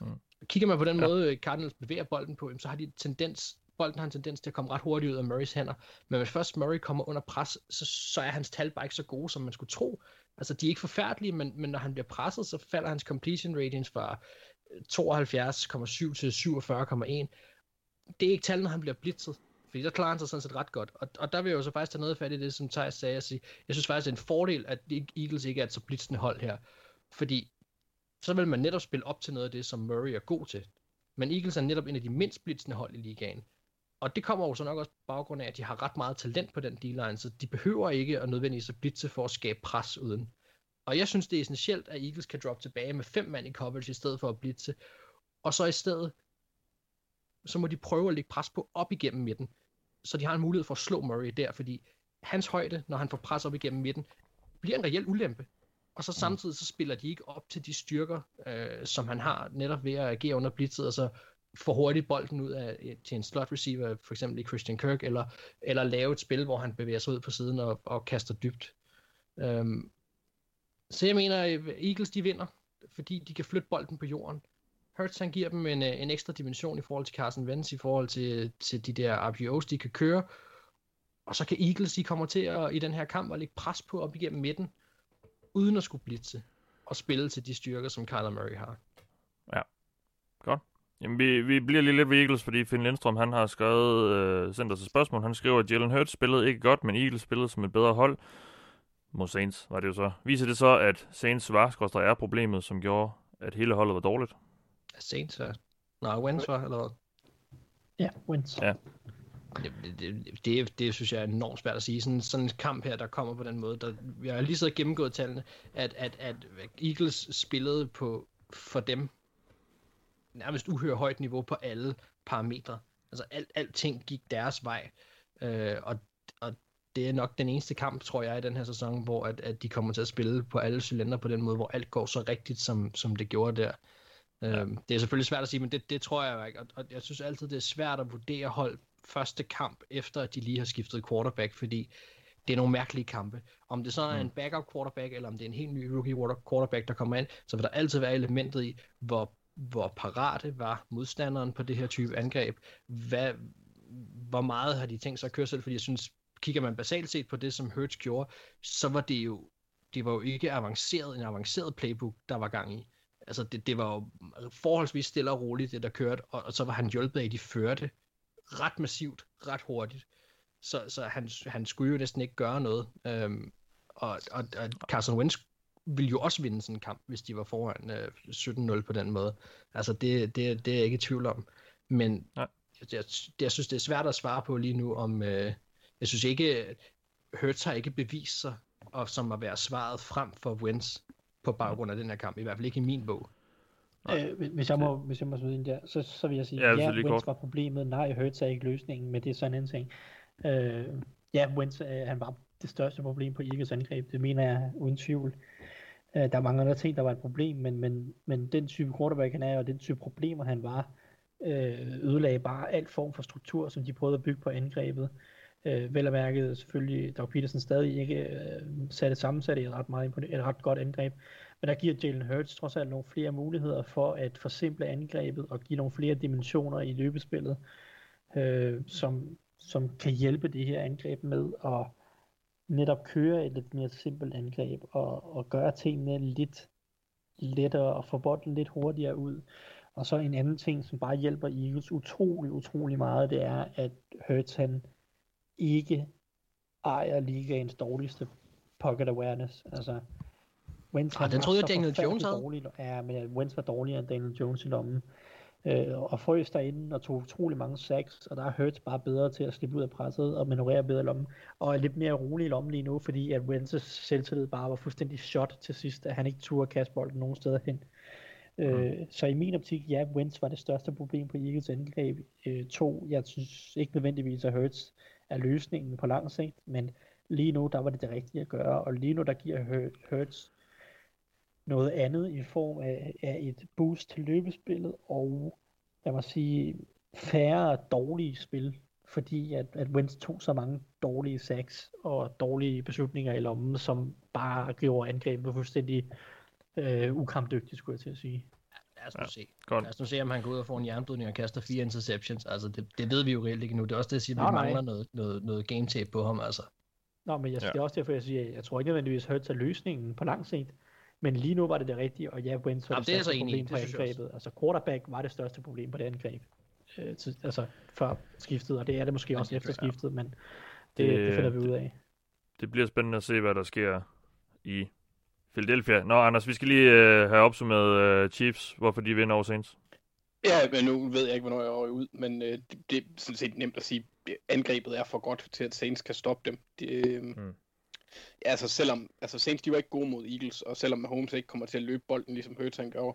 Mm. Kigger man på den ja. måde, øh, Cardinals bevæger bolden på, så har de tendens, bolden har en tendens til at komme ret hurtigt ud af Murrays hænder. Men hvis først Murray kommer under pres, så, så er hans tal bare ikke så gode, som man skulle tro. Altså, de er ikke forfærdelige, men, men når han bliver presset, så falder hans completion ratings fra 72,7 til 47,1. Det er ikke tal, når han bliver blitzet. Fordi der klarer han sig sådan set ret godt. Og, og der vil jeg jo så faktisk tage noget fat i det, som Thijs sagde. At sige, jeg synes faktisk, det er en fordel, at Eagles ikke er et så blitzende hold her. Fordi så vil man netop spille op til noget af det, som Murray er god til. Men Eagles er netop en af de mindst blitzende hold i ligaen. Og det kommer jo så nok også på baggrund af, at de har ret meget talent på den D-line, så de behøver ikke at nødvendigvis at blitze for at skabe pres uden. Og jeg synes, det er essentielt, at Eagles kan droppe tilbage med fem mand i coverage i stedet for at blitze. Og så i stedet, så må de prøve at lægge pres på op igennem midten, så de har en mulighed for at slå Murray der, fordi hans højde, når han får pres op igennem midten, bliver en reel ulempe. Og så mm. samtidig så spiller de ikke op til de styrker, øh, som han har netop ved at agere under blitzet, og så få hurtigt bolden ud af, til en slot receiver, for eksempel i Christian Kirk, eller, eller lave et spil, hvor han bevæger sig ud på siden og, og kaster dybt. Um, så jeg mener, Eagles de vinder, fordi de kan flytte bolden på jorden. Hurts han giver dem en, en ekstra dimension i forhold til Carson Wentz, i forhold til, til de der RPOs, de kan køre. Og så kan Eagles, de kommer til at, i den her kamp at lægge pres på op igennem midten, uden at skulle blitse og spille til de styrker, som Kyler Murray har. Ja, godt. Jamen, vi, vi bliver lige lidt ved Eagles, fordi Finn Lindstrøm, han har skrevet, øh, sendt os et spørgsmål. Han skriver, at Jalen Hurts spillede ikke godt, men Eagles spillede som et bedre hold. Mod Saints var det jo så. Viser det så, at Saints var, skorster er problemet, som gjorde, at hele holdet var dårligt? Saints er... Nej, Wentz var, eller hvad? Ja, Wentz. Ja. Det, det, det, synes jeg er enormt svært at sige. Sådan, sådan en kamp her, der kommer på den måde. Der, jeg har lige så gennemgået tallene, at, at, at Eagles spillede på for dem nærmest uhør højt niveau på alle parametre. Altså alt, alting gik deres vej. Øh, og, og det er nok den eneste kamp, tror jeg, i den her sæson, hvor at, at de kommer til at spille på alle cylinder på den måde, hvor alt går så rigtigt, som, som det gjorde der. Ja. Øhm, det er selvfølgelig svært at sige, men det, det tror jeg ikke. Og, og jeg synes altid, det er svært at vurdere hold første kamp, efter at de lige har skiftet quarterback, fordi det er nogle mærkelige kampe. Om det så er mm. en backup quarterback, eller om det er en helt ny rookie quarterback, der kommer ind, så vil der altid være elementet i, hvor hvor parate var modstanderen på det her type angreb? Hvad, hvor meget har de tænkt sig at køre selv? Fordi jeg synes, kigger man basalt set på det, som Hurts gjorde, så var det jo, det var jo ikke avanceret, en avanceret playbook, der var gang i. Altså, det, det var jo forholdsvis stille og roligt, det der kørte, og, og så var han hjulpet af, at de førte ret massivt, ret hurtigt. Så, så han, han skulle jo næsten ikke gøre noget. Øhm, og, og, og Carson Wentz ville jo også vinde sådan en kamp, hvis de var foran øh, 17-0 på den måde. Altså, det, det, det er jeg ikke i tvivl om. Men Nej. jeg, jeg, jeg synes, det er svært at svare på lige nu, om... Øh, jeg synes ikke, Hurts har ikke bevist sig og som at være svaret frem for Wentz på baggrund af den her kamp. I hvert fald ikke i min bog. Øh, hvis jeg må, hvis jeg må smide ind der, så, så vil jeg sige, ja, ja Wentz var problemet, nej, Hurts er ikke løsningen, men det er sådan en ting. Øh, ja, Wentz, øh, han var det største problem på Eagles angreb, det mener jeg uden tvivl. Øh, der er mange andre ting, der var et problem, men, men, men den type quarterback han er, og den type problemer han var, øh, ødelagde bare alt form for struktur, som de prøvede at bygge på angrebet. Øh, vel at mærke selvfølgelig, Doug Peterson stadig ikke øh, satte sammensat i et ret, meget, et ret godt angreb, men der giver Jalen Hurts trods alt nogle flere muligheder for at forsimple angrebet og give nogle flere dimensioner i løbespillet, øh, som, som kan hjælpe det her angreb med at netop køre et lidt mere simpelt angreb og, og gøre tingene lidt lettere og få bolden lidt hurtigere ud. Og så en anden ting, som bare hjælper Eagles utrolig, utrolig meget, det er, at Hurts han ikke ejer ligaens dårligste pocket awareness. Altså, Wentz ah, den troede jeg, Daniel Jones havde. Dårlig, ja, men Wentz var dårligere end Daniel Jones i lommen. øh, og frøs derinde og tog utrolig mange sacks, og der er Hurts bare bedre til at slippe ud af presset og manøvrere bedre i lommen, og er lidt mere rolig i lommen lige nu, fordi at Wentz's selvtillid bare var fuldstændig shot til sidst, at han ikke turde kaste bolden nogen steder hen. Mm. Øh, så i min optik, ja, Wentz var det største problem på Eagles angreb. Øh, to, jeg synes ikke nødvendigvis, at Hurts er løsningen på lang sigt, men lige nu, der var det det rigtige at gøre, og lige nu, der giver Hurts noget andet i form af, af et boost til løbespillet, og jeg må sige, færre dårlige spil, fordi at, at Wentz tog så mange dårlige sacks og dårlige beslutninger i lommen, som bare gjorde angrebet fuldstændig øh, ukampdygtigt, skulle jeg til at sige. Lad os nu ja, se. Godt. Lad os nu se, om han går ud og får en jernblødning og kaster fire interceptions. Altså, det, det ved vi jo reelt ikke nu. Det er også det, jeg siger, at vi mangler noget, noget, noget game tape på ham, altså. Nå, men jeg, ja. det er også derfor, jeg siger, jeg tror ikke nødvendigvis, at er løsningen på lang sigt. Men lige nu var det det rigtige, og ja, Wentz var det, det største problem på angrebet. Altså quarterback var det største problem på det angreb. Øh, til, altså før skiftet, og det er det måske også efter skiftet, men det, det, det finder vi ud af. Det bliver spændende at se, hvad der sker i Philadelphia. Nå, Anders, vi skal lige uh, have opsummeret uh, Chiefs, hvorfor de vinder over Saints. Ja, men nu ved jeg ikke, hvornår jeg er ud, men uh, det, det er sådan set nemt at sige, angrebet er for godt til, at Saints kan stoppe dem. Det, mm. Ja, altså selvom, altså Saints, de var ikke gode mod Eagles, og selvom Mahomes ikke kommer til at løbe bolden, ligesom Hurts han gør,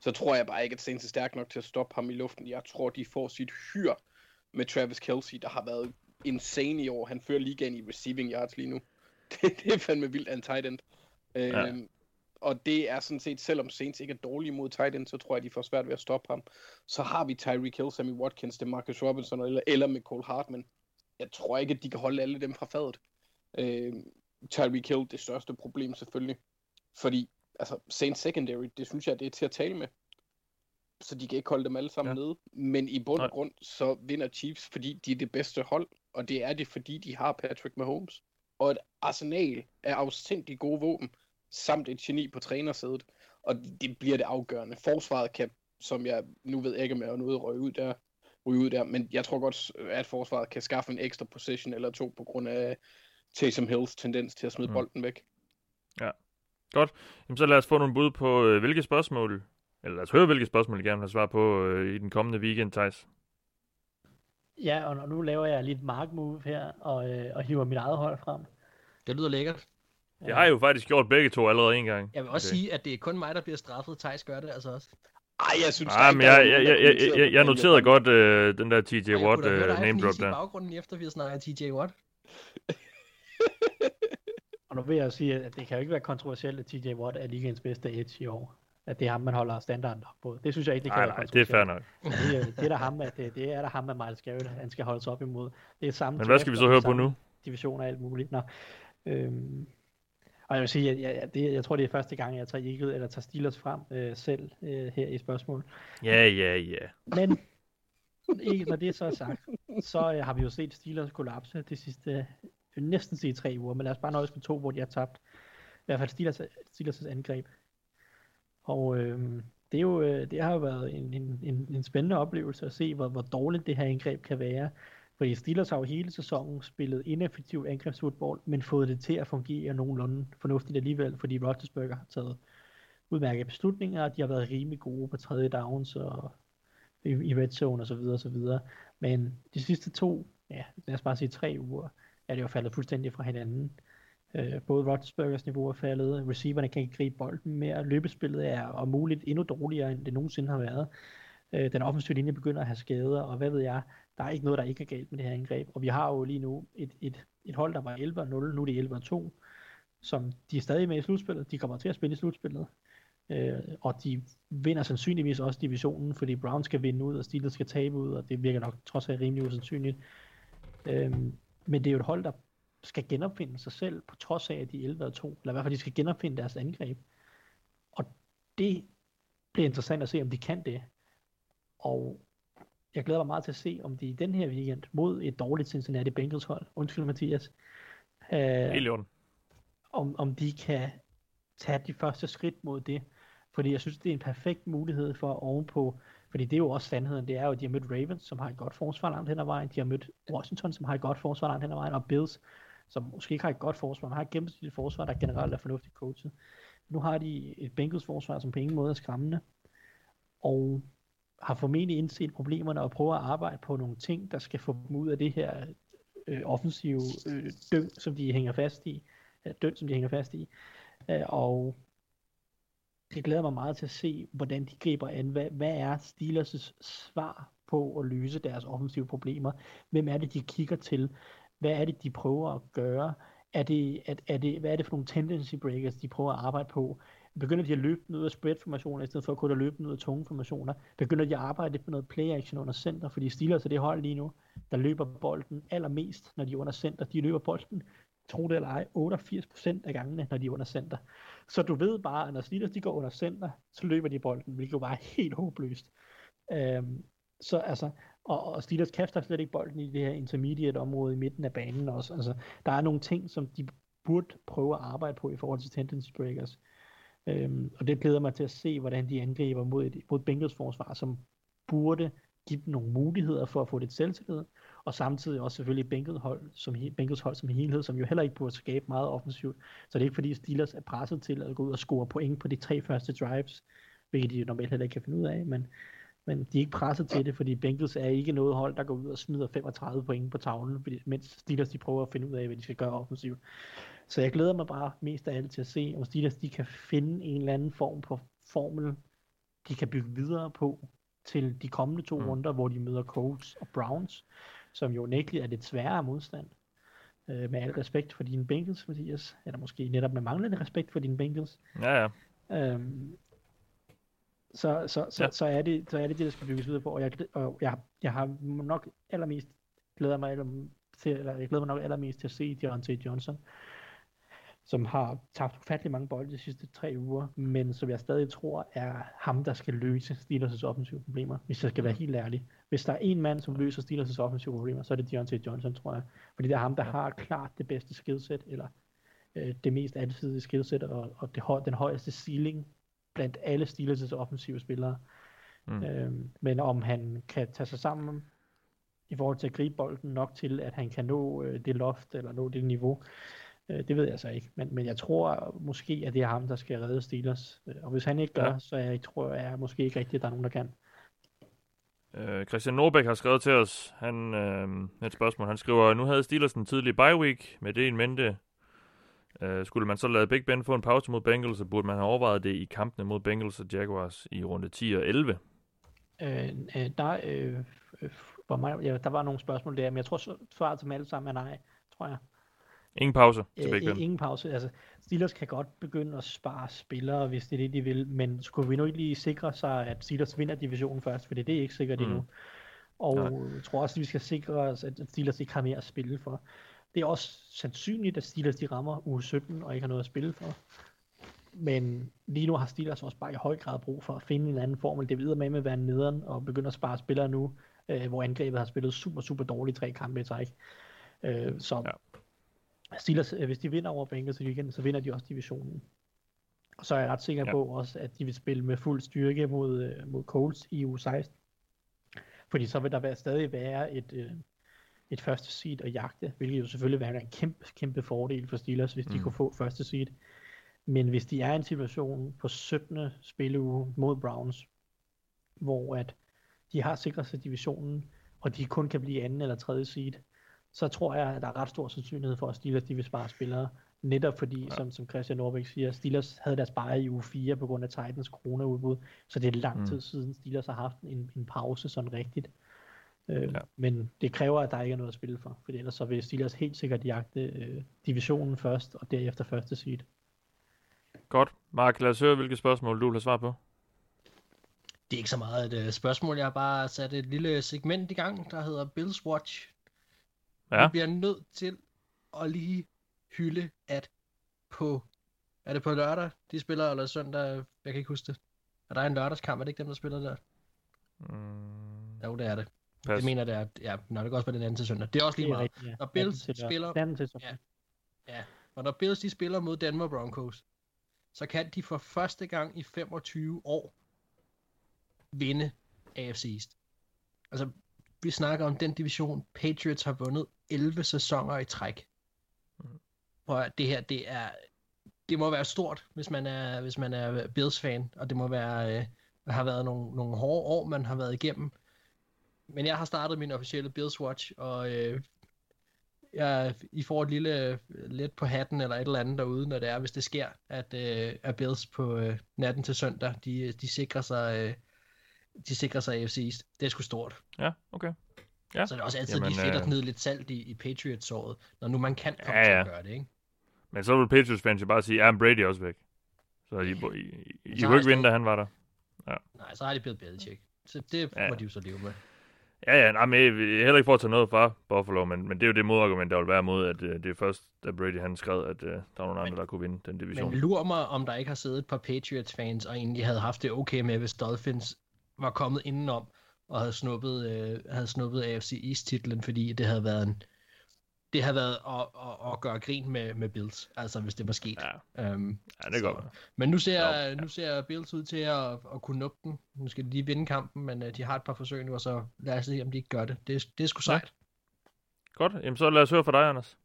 så tror jeg bare ikke, at Saints er stærk nok til at stoppe ham i luften. Jeg tror, de får sit hyr med Travis Kelsey, der har været insane i år. Han fører ligaen i receiving yards lige nu. [LAUGHS] Det, det er fandme vildt af en tight end. Ja. Øhm, og det er sådan set, selvom Saints ikke er dårlige mod tight end, så tror jeg, de får svært ved at stoppe ham. Så har vi Tyreek Hill, Sammy Watkins, det Marcus Robinson eller, eller med Cole Hartman. Jeg tror ikke, at de kan holde alle dem fra fadet. Øhm, Tyreek Hill det største problem selvfølgelig. Fordi altså, Saints secondary, det synes jeg, det er til at tale med. Så de kan ikke holde dem alle sammen ja. nede. Men i bund og grund, så vinder Chiefs, fordi de er det bedste hold. Og det er det, fordi de har Patrick Mahomes. Og et arsenal af afsindig gode våben, samt et geni på trænersædet. Og det bliver det afgørende. Forsvaret kan, som jeg nu ved ikke, om jeg er noget røg ud der, ryge ud der, men jeg tror godt, at forsvaret kan skaffe en ekstra position eller to på grund af Taysom Hills tendens til at smide mm. bolden væk. Ja, godt. Jamen, så lad os få nogle bud på, øh, hvilke spørgsmål, eller lad os høre, hvilke spørgsmål I gerne vil have svar på øh, i den kommende weekend, Thijs. Ja, og nu laver jeg lidt mark move her, og, øh, og hiver mit eget hold frem. Det lyder lækkert. Det har jeg jo faktisk gjort begge to allerede en gang. Jeg vil også okay. sige, at det er kun mig, der bliver straffet. Thijs gør det altså også. Ej, jeg synes ah, men jeg, jeg, jeg, jeg, jeg, jeg noterede godt uh, den der TJ Watt uh, name drop der. Jeg baggrunden efter, vi har snakket TJ Watt. [LAUGHS] [LAUGHS] og nu vil jeg sige, at det kan jo ikke være kontroversielt, at TJ Watt er ligens bedste edge i år. At det er ham, man holder standarden op på. Det synes jeg ikke, det kan nej, være nej, det er fair nok. [LAUGHS] Det, det, er der ham, at det, det er der ham, at Miles Garrett, han skal holdes op imod. Det er samme Men hvad skal vi så høre på nu? Division og alt muligt. Nå. Øhm, og jeg vil sige, at jeg, det, jeg tror, det er første gang, jeg tager Eagles eller tager Steelers frem øh, selv øh, her i spørgsmål. Ja, ja, ja. Men ikke, når det så er sagt, så øh, har vi jo set Steelers kollapse de sidste vil næsten sige tre uger, men lad os bare nøjes med to, hvor de har tabt. I hvert fald Steelers, Steelers angreb. Og øh, det, er jo, øh, det har jo været en, en, en, en spændende oplevelse at se, hvor, hvor dårligt det her angreb kan være. Fordi Steelers har jo hele sæsonen spillet ineffektiv angrebsfodbold, men fået det til at fungere nogenlunde fornuftigt alligevel, fordi Roethlisberger har taget udmærkede beslutninger, og de har været rimelig gode på tredje downs og i, i red zone osv. osv. Men de sidste to, ja, lad os bare sige tre uger, er det jo faldet fuldstændig fra hinanden. Øh, både Rodgersbergers niveau er faldet, receiverne kan ikke gribe bolden mere, løbespillet er om muligt endnu dårligere, end det nogensinde har været. Øh, den offensive linje begynder at have skader, og hvad ved jeg, der er ikke noget, der ikke er galt med det her angreb. Og vi har jo lige nu et, et, et hold, der var 11-0, nu er det 11-2, som de er stadig med i slutspillet. De kommer til at spille i slutspillet. Øh, og de vinder sandsynligvis også divisionen, fordi Browns skal vinde ud, og Steelers skal tabe ud, og det virker nok trods alt rimelig usandsynligt. Øh, men det er jo et hold, der skal genopfinde sig selv, på trods af, at de er 11 og 2, eller i hvert fald, de skal genopfinde deres angreb. Og det bliver interessant at se, om de kan det. Og jeg glæder mig meget til at se, om de i den her weekend mod et dårligt Cincinnati Bengals hold, undskyld Mathias, øh, om, om de kan tage de første skridt mod det. Fordi jeg synes, det er en perfekt mulighed for ovenpå fordi det er jo også sandheden, det er jo, at de har mødt Ravens, som har et godt forsvar langt hen ad vejen. De har mødt Washington, som har et godt forsvar langt hen ad vejen. Og Bills, som måske ikke har et godt forsvar, men har et gennemsnitligt forsvar, der generelt er fornuftigt coachet. Nu har de et Bengals forsvar, som på ingen måde er skræmmende. Og har formentlig indset problemerne og prøver at arbejde på nogle ting, der skal få dem ud af det her øh, offensive øh, døn, som de hænger fast i. Øh, døn, som de hænger fast i. Øh, og det glæder mig meget til at se, hvordan de griber an. Hvad, hvad er Steelers' svar på at løse deres offensive problemer? Hvem er det, de kigger til? Hvad er det, de prøver at gøre? Er det, er, er det, hvad er det for nogle tendency breakers, de prøver at arbejde på? Begynder de at løbe ud af spread-formationer, i stedet for at kunne løbe ud af tunge formationer? Begynder de at arbejde på noget play-action under center? Fordi Steelers er det hold lige nu, der løber bolden allermest, når de er under center. De løber bolden, tro det eller ej, 88% af gangene, når de er under center. Så du ved bare, at når Steelers de går under center, så løber de bolden, hvilket jo bare er helt håbløst. Øhm, så altså, og, og Steelers kaster slet ikke bolden i det her intermediate område i midten af banen også. Altså, der er nogle ting, som de burde prøve at arbejde på i forhold til tendency breakers. Øhm, og det glæder mig til at se, hvordan de angriber mod, et, mod Bengals forsvar, som burde give dem nogle muligheder for at få lidt selvtillid, og samtidig også selvfølgelig Bengals hold, som, Bengals hold som helhed, som jo heller ikke burde skabe meget offensivt. Så det er ikke fordi Steelers er presset til at gå ud og score point på de tre første drives, hvilket de jo normalt heller ikke kan finde ud af, men, men de er ikke presset til det, fordi Bengals er ikke noget hold, der går ud og smider 35 point på tavlen, fordi, mens Steelers de prøver at finde ud af, hvad de skal gøre offensivt. Så jeg glæder mig bare mest af alt til at se, om Steelers de kan finde en eller anden form på formel, de kan bygge videre på til de kommende to mm. runder, hvor de møder Colts og Browns, som jo nægteligt er lidt sværere modstand. Øh, med al respekt for dine Bengals, Mathias, eller måske netop med manglende respekt for dine Bengals. Ja, ja. Øhm, så, så, så, ja. så, er det, så er det det, der skal bygges videre på, og jeg, og jeg, jeg har nok allermest glæder mig til, eller jeg glæder mig nok allermest til at se Deontay Johnson, som har tabt ufattelig mange bolde de sidste tre uger, men som jeg stadig tror er ham, der skal løse Steelers' offensive problemer, hvis jeg skal være helt ærlig. Hvis der er en mand, som løser Steelers' offensive problemer, så er det Deontay Johnson, tror jeg. Fordi det er ham, der har klart det bedste skillset, eller øh, det mest alsidige skillset, og, og det, den højeste ceiling blandt alle Steelers' offensive spillere. Mm. Øhm, men om han kan tage sig sammen i forhold til at gribe bolden nok til, at han kan nå øh, det loft, eller nå det niveau, øh, det ved jeg så ikke. Men, men jeg tror måske, at det er ham, der skal redde Steelers. Øh, og hvis han ikke gør, ja. så jeg tror jeg måske ikke rigtigt, at der er nogen, der kan. Øh, Christian Norbæk har skrevet til os han, øh, et spørgsmål. Han skriver, nu havde Steelers en tidlig bye week. Med det en mente, øh, skulle man så lade Big Ben få en pause mod Bengals, så burde man have overvejet det i kampene mod Bengals og Jaguars i runde 10 og 11. Øh, øh, der, øh, øh, for mig, ja, der var nogle spørgsmål der, men jeg tror svaret til dem alle sammen er nej, tror jeg. Ingen pause til Big Ben? Ingen pause. Altså, Steelers kan godt begynde at spare spillere, hvis det er det, de vil, men skulle vi nu ikke lige sikre sig, at Steelers vinder divisionen først, for det er ikke sikkert mm. endnu. Og Nej. jeg tror også, at vi skal sikre os, at Steelers ikke har mere at spille for. Det er også sandsynligt, at Steelers de rammer uge 17 og ikke har noget at spille for. Men lige nu har Steelers også bare i høj grad brug for at finde en anden formel. Det videre med med at være nederen og begynde at spare spillere nu, øh, hvor angrebet har spillet super, super dårligt tre kampe i træk. Øh, så ja. Steelers, øh, hvis de vinder over Bengals i weekenden, så vinder de også divisionen. Og så er jeg ret sikker ja. på også, at de vil spille med fuld styrke mod, øh, mod Colts i u 16. Fordi så vil der være, stadig være et, øh, et første seed at jagte, hvilket jo selvfølgelig være en kæmpe, kæmpe fordel for Steelers, hvis de mm. kunne få første seed. Men hvis de er i en situation på 17. spilleuge mod Browns, hvor at de har sikret sig divisionen, og de kun kan blive anden eller tredje seed, så tror jeg, at der er ret stor sandsynlighed for, at Steelers de vil spare spillere. Netop fordi, ja. som, som Christian Norbæk siger, Steelers havde deres bare i uge 4 på grund af Titans corona-udbud, så det er lang mm. tid mm. siden Steelers har haft en, en pause sådan rigtigt. Øh, ja. Men det kræver, at der ikke er noget at spille for, for ellers så vil Steelers helt sikkert jagte øh, divisionen først, og derefter første seed. Godt. Mark, lad os høre, hvilke spørgsmål du vil have svar på. Det er ikke så meget et uh, spørgsmål. Jeg har bare sat et lille segment i gang, der hedder Bills Watch. Ja. Vi bliver nødt til at lige hylde, at på... Er det på lørdag, de spiller, eller søndag? Jeg kan ikke huske det. Er der en lørdagskamp? Er det ikke dem, der spiller der? Mm. Jo, det er det. Pas. Det mener det er, ja, når det går også på den anden til søndag. Det er også lige meget. Rigtigt, ja. Når Bills til spiller... til ja, ja, og når Bills de spiller mod Denver Broncos, så kan de for første gang i 25 år vinde AFC East. Altså, vi snakker om den division, Patriots har vundet 11 sæsoner i træk. Og det her, det er, det må være stort, hvis man er, hvis man er Bills-fan, og det må være, øh, har været nogle, nogle hårde år, man har været igennem. Men jeg har startet min officielle Bills Watch, og øh, jeg, I får et lille lidt på hatten eller et eller andet derude, når det er, hvis det sker, at, øh, at Bills på øh, natten til søndag, de, de sikrer sig øh, de sikrer sig AFC East. Det er sgu stort. Ja, okay. Ja. Så det er også altid Jamen, lige fedt at gnide lidt salt i, i Patriots-året, når nu man kan komme ja, ja. til at gøre det, ikke? Men så vil Patriots fans jo bare sige, at Brady er også væk. Så I, I, I, I kunne ikke vinde, da han var der. Ja. Nej, så har de blevet Belichick. Så det ja. må de jo så leve med. Ja, ja, nej, men heller ikke for at tage noget fra Buffalo, men, men det er jo det modargument, der vil være mod, at uh, det er først, da Brady han skrev, at uh, der var nogle andre, der kunne vinde den division. Men lurer mig, om der ikke har siddet et par Patriots-fans, og egentlig havde haft det okay med, hvis Dolphins var kommet indenom, og havde snuppet, øh, havde snuppet AFC East-titlen, fordi det havde været en, det havde været at, at, at gøre grin med, med Bills, altså hvis det var sket. Ja, um, ja det går. Men nu ser, ja. nu ser Bills ud til at, at kunne nuppe den. Nu skal de lige vinde kampen, men uh, de har et par forsøg nu, og så lad os se, om de ikke gør det. Det, det er sgu sejt. Ja. Godt, jamen så lad os høre fra dig, Anders.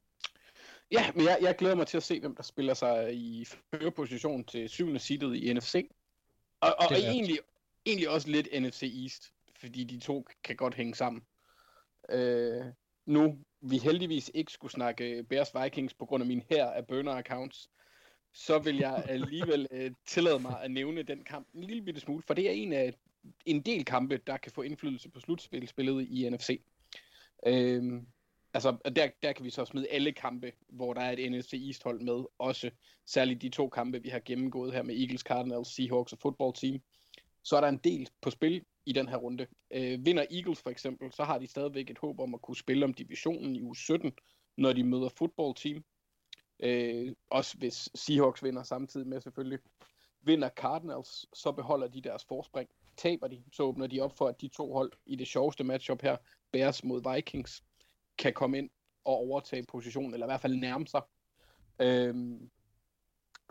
Ja, men jeg, jeg glæder mig til at se, hvem der spiller sig i førerposition til syvende seedet i NFC. Og, og, og egentlig, egentlig også lidt NFC East, fordi de to kan godt hænge sammen. Øh, nu vi heldigvis ikke skulle snakke Bears Vikings på grund af min her af burner accounts, så vil jeg alligevel [LAUGHS] øh, tillade mig at nævne den kamp en lille bitte smule, for det er en af en del kampe, der kan få indflydelse på slutspillet i NFC. Øhm, altså, der, der kan vi så smide alle kampe, hvor der er et NFC East hold med, også særligt de to kampe, vi har gennemgået her med Eagles, Cardinals, Seahawks og football team. Så er der en del på spil i den her runde. Øh, vinder Eagles for eksempel, så har de stadigvæk et håb om at kunne spille om divisionen i uge 17, når de møder football team. Øh, også hvis Seahawks vinder samtidig med selvfølgelig. Vinder Cardinals, så beholder de deres forspring. Taber de, så åbner de op for, at de to hold i det sjoveste matchup her, Bears mod Vikings, kan komme ind og overtage positionen, eller i hvert fald nærme sig. Øh,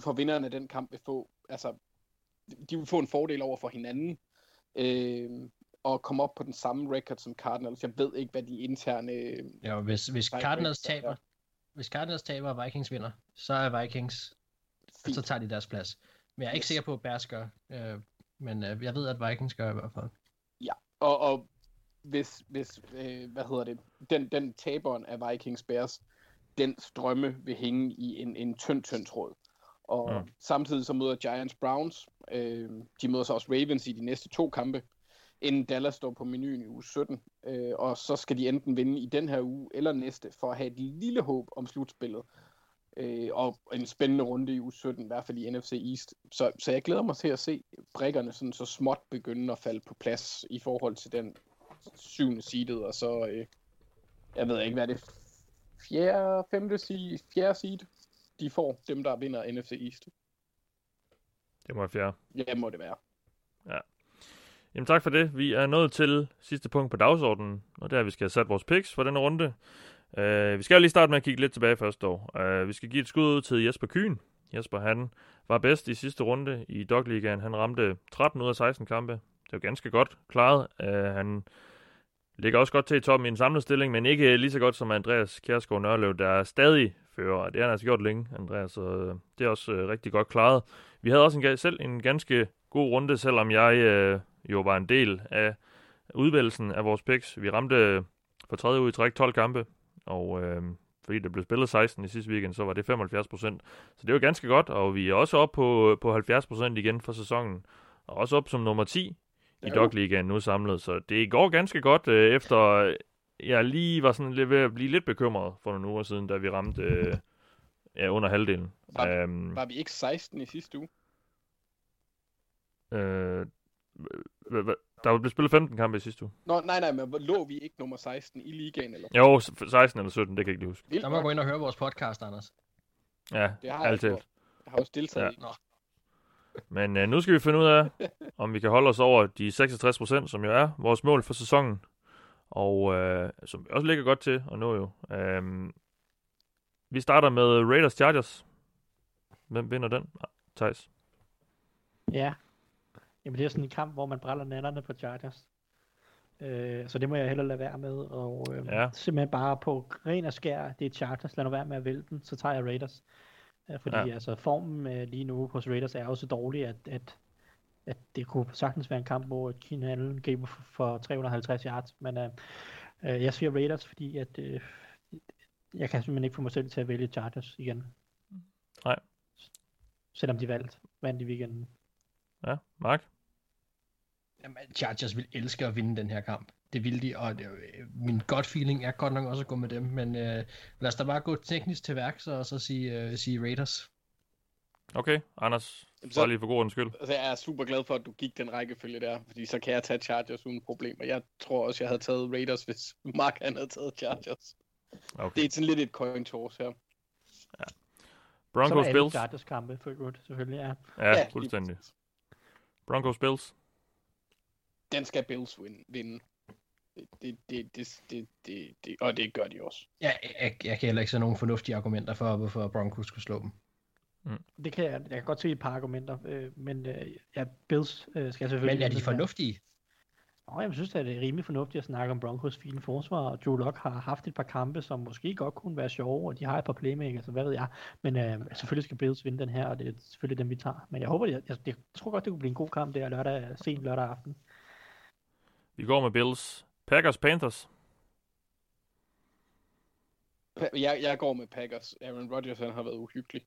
for vinderne af den kamp vil få, altså, de vil få en fordel over for hinanden, øh, og komme op på den samme record som Cardinals. Jeg ved ikke, hvad de interne... Ja, hvis, hvis Cardinals taber, er. hvis Cardinals taber og Vikings vinder, så er Vikings, Fint. så tager de deres plads. Men jeg er ikke yes. sikker på, at Bears gør. Øh, men øh, jeg ved, at Vikings gør i hvert fald. Ja, og, og hvis, hvis øh, hvad hedder det, den, den taberen af Vikings Bears, den strømme vil hænge i en, en tynd, tynd tråd. Og mm. samtidig så møder Giants Browns. Øh, de møder så også Ravens i de næste to kampe, inden Dallas står på menuen i uge 17. Øh, og så skal de enten vinde i den her uge eller næste, for at have et lille håb om slutspillet. Øh, og en spændende runde i uge 17, i hvert fald i NFC East. Så, så jeg glæder mig til at se brækkerne sådan så småt begynde at falde på plads i forhold til den syvende seedet, og så, øh, jeg ved ikke, hvad det fjerde, femte seed, fjerde seed, de får, dem der vinder NFC East. Det må være fjerde. Ja, må det være. Ja. Jamen tak for det. Vi er nået til sidste punkt på dagsordenen, og der vi skal have sat vores picks for denne runde. Uh, vi skal jo lige starte med at kigge lidt tilbage først dog. Uh, vi skal give et skud ud til Jesper Kyn. Jesper, han var bedst i sidste runde i Dogligaen. Han ramte 13 ud af 16 kampe. Det var ganske godt klaret. Uh, han ligger også godt til i toppen i en samlet stilling, men ikke øh, lige så godt som Andreas Kjærsgaard Nørlev, der er stadig fører. Det har han altså gjort længe, Andreas, så øh, det er også øh, rigtig godt klaret. Vi havde også en, selv en ganske god runde, selvom jeg øh, jo var en del af udvælgelsen af vores picks. Vi ramte øh, for tredje ud i træk 12 kampe, og øh, fordi der blev spillet 16 i sidste weekend, så var det 75 procent. Så det var ganske godt, og vi er også oppe på, på 70 procent igen for sæsonen. Og også op som nummer 10 i Dog Ligaen nu samlet. Så det går ganske godt øh, efter jeg lige var sådan lidt ved at blive lidt bekymret for nogle uger siden, da vi ramte øh, ja, under halvdelen. Var, um, var vi ikke 16 i sidste uge? Øh, der var blevet spillet 15 kampe i sidste uge. Nå, nej, nej, men lå vi ikke nummer 16 i ligaen? Eller? Jo, 16 eller 17, det kan jeg ikke lige huske. Der må gå ind og høre vores podcast, Anders. Ja, det har altid. Jeg, jeg har også deltaget ja. i. Nå. Men øh, nu skal vi finde ud af, om vi kan holde os over de 66 procent, som jo er vores mål for sæsonen og øh, som vi også ligger godt til at nå jo. Øh, vi starter med Raiders Chargers. Hvem vinder den? Thijs? Ja, Jamen det er sådan en kamp, hvor man brænder nallerne på Chargers. Øh, så det må jeg heller lade være med. Og øh, ja. simpelthen bare på ren og skær, det er Chargers. Lad nu være med at vælge den, så tager jeg Raiders. Øh, fordi ja. altså formen øh, lige nu hos Raiders er jo så dårlig, at, at at det kunne sagtens være en kamp, hvor Keenan Allen griber for, for 350 yards, men øh, øh, jeg siger Raiders, fordi at øh, jeg kan simpelthen ikke få mig selv til at vælge Chargers igen. Nej. Selvom de valgte, vandt i weekenden. Ja, Mark? Jamen, Chargers vil elske at vinde den her kamp. Det vil de, og det, øh, min godt feeling er godt nok også at gå med dem, men øh, lad os da bare gå teknisk til værks og så sige, øh, sige Raiders. Okay, Anders, Jamen, så... bare lige for god skyld. Altså, jeg er super glad for, at du gik den rækkefølge der, fordi så kan jeg tage Chargers uden problemer. Jeg tror også, jeg havde taget Raiders, hvis Mark han havde taget Chargers. Okay. Det er sådan lidt et coin toss her. Ja. Broncos Så Bills. Chargers kampe for godt, selvfølgelig, ja. Ja, ja fuldstændig. Broncos Bills. Den skal Bills vinde. Det, det, det, det, det, det, og det gør de også. Ja, jeg, jeg kan heller ikke se nogen fornuftige argumenter for, hvorfor Broncos skulle slå dem. Mm. Det kan jeg, jeg kan godt se et par argumenter, øh, men øh, ja, Bills øh, skal selvfølgelig... Men er de fornuftige? Nå, jeg synes, at det er rimelig fornuftigt at snakke om Broncos fine forsvar, og Joe Locke har haft et par kampe, som måske godt kunne være sjove, og de har et par playmakers, så hvad ved jeg. Men øh, selvfølgelig skal Bills vinde den her, og det er selvfølgelig dem, vi tager. Men jeg håber, jeg, jeg, jeg tror godt, det kunne blive en god kamp der lørdag, sent lørdag aften. Vi går med Bills. Packers Panthers. Jeg, jeg går med Packers. Aaron Rodgers han har været uhyggelig.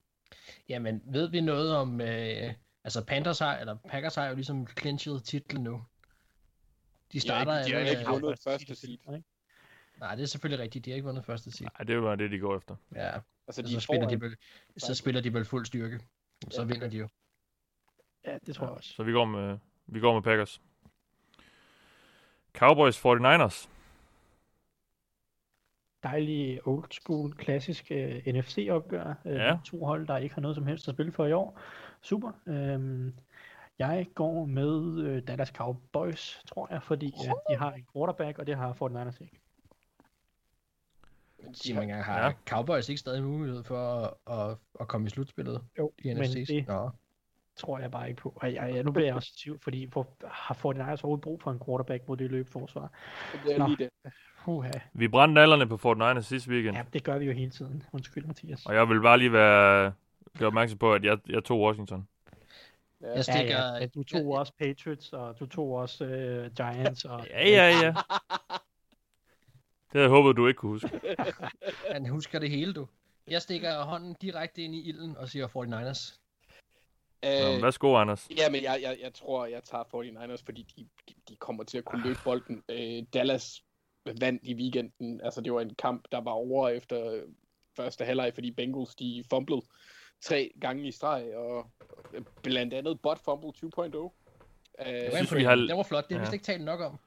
Jamen, ved vi noget om... Øh, altså, Panthers har, eller Packers har jo ligesom clinchet titlen nu. De starter... Ikke, de har ikke vundet første seed. Nej, det er selvfølgelig rigtigt. De har ikke vundet første seed. Nej, det er jo det, de går efter. Ja, altså, de så, spiller de vel, så spiller de vel fuld styrke. Så ja, vinder de jo. Ja, det tror jeg også. Så vi går med, vi går med Packers. Cowboys 49ers. Dejlig old school, klassisk uh, NFC-opgør. Uh, ja. To hold, der ikke har noget som helst at spille for i år. Super. Um, jeg går med uh, Dallas Cowboys, tror jeg, fordi uh, de har en quarterback, og det har 49ers ikke. Jeg har ja. Cowboys ikke stadig mulighed for at, at, at komme i slutspillet jo, i NFC? Men det Nå. Tror jeg bare ikke på. Jeg, jeg, nu bliver jeg også tvivl, fordi for, har 49ers overhovedet brug for en quarterback mod det løbforsvar? Det er Nå. lige det. Uha. Vi brændte nallerne på 49ers sidste weekend. Ja, det gør vi jo hele tiden. Undskyld, Mathias. Og jeg vil bare lige være gøre opmærksom på, at jeg, jeg tog Washington. Ja, jeg stikker... ja, ja. Du tog også Patriots, og du tog også uh, Giants. Og... ja, ja, ja. Det havde jeg håbet, du ikke kunne huske. Han husker det hele, du. Jeg stikker hånden direkte ind i ilden og siger 49ers. Øh, Værsgo, Anders. Ja, men jeg, jeg, jeg tror, jeg tager 49ers, fordi de, de, de kommer til at kunne løbe bolden. Øh, Dallas vandt i weekenden. Altså, det var en kamp, der var over efter første halvleg, fordi Bengals, de fumblede tre gange i streg, og blandt andet bot fumble 2.0. Det var, synes, vi har... det var flot, det har ja. vi ikke talt nok om.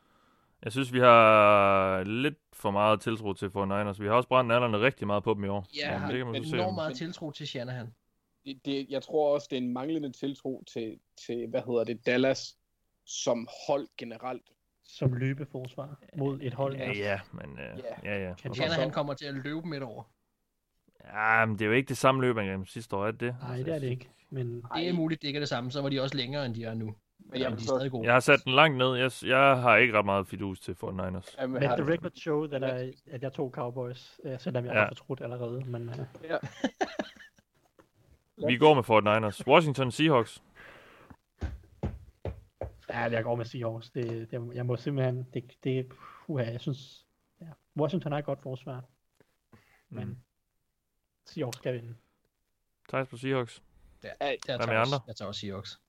Jeg synes, vi har lidt for meget tiltro til 49ers. Vi har også brændt nallerne rigtig meget på dem i år. Ja, men det kan man så enormt meget tiltro til Shanahan. Det, det, jeg tror også, det er en manglende tiltro til, til, hvad hedder det, Dallas som hold generelt. Som løbeforsvar mod et hold. Ja, ja, men... Uh, ja, ja. ja. Kan Shanahan kommer til at løbe midt over. Ja, men det er jo ikke det samme løbeangreb sidste år, er det? Nej, det er det ikke. Men... Det er muligt, det ikke er det samme. Så var de også længere, end de er nu. Men jeg, de er stadig gode. jeg har sat den langt ned. Jeg, jeg har ikke ret meget fidus til 49ers. Men the record show, that I, at jeg tog Cowboys, selvom jeg ja. har fortrudt allerede. Men, uh... ja. [LAUGHS] Vi går med 49ers. Washington Seahawks. Ja, jeg går med Seahawks. Det, det, jeg må simpelthen... Det, det, uha, jeg synes... Ja, Washington har et godt forsvar. Men mm. Seahawks skal vinde. Thijs på Seahawks. Ja, jeg, jeg, Hvad med andre? Jeg tager også Seahawks.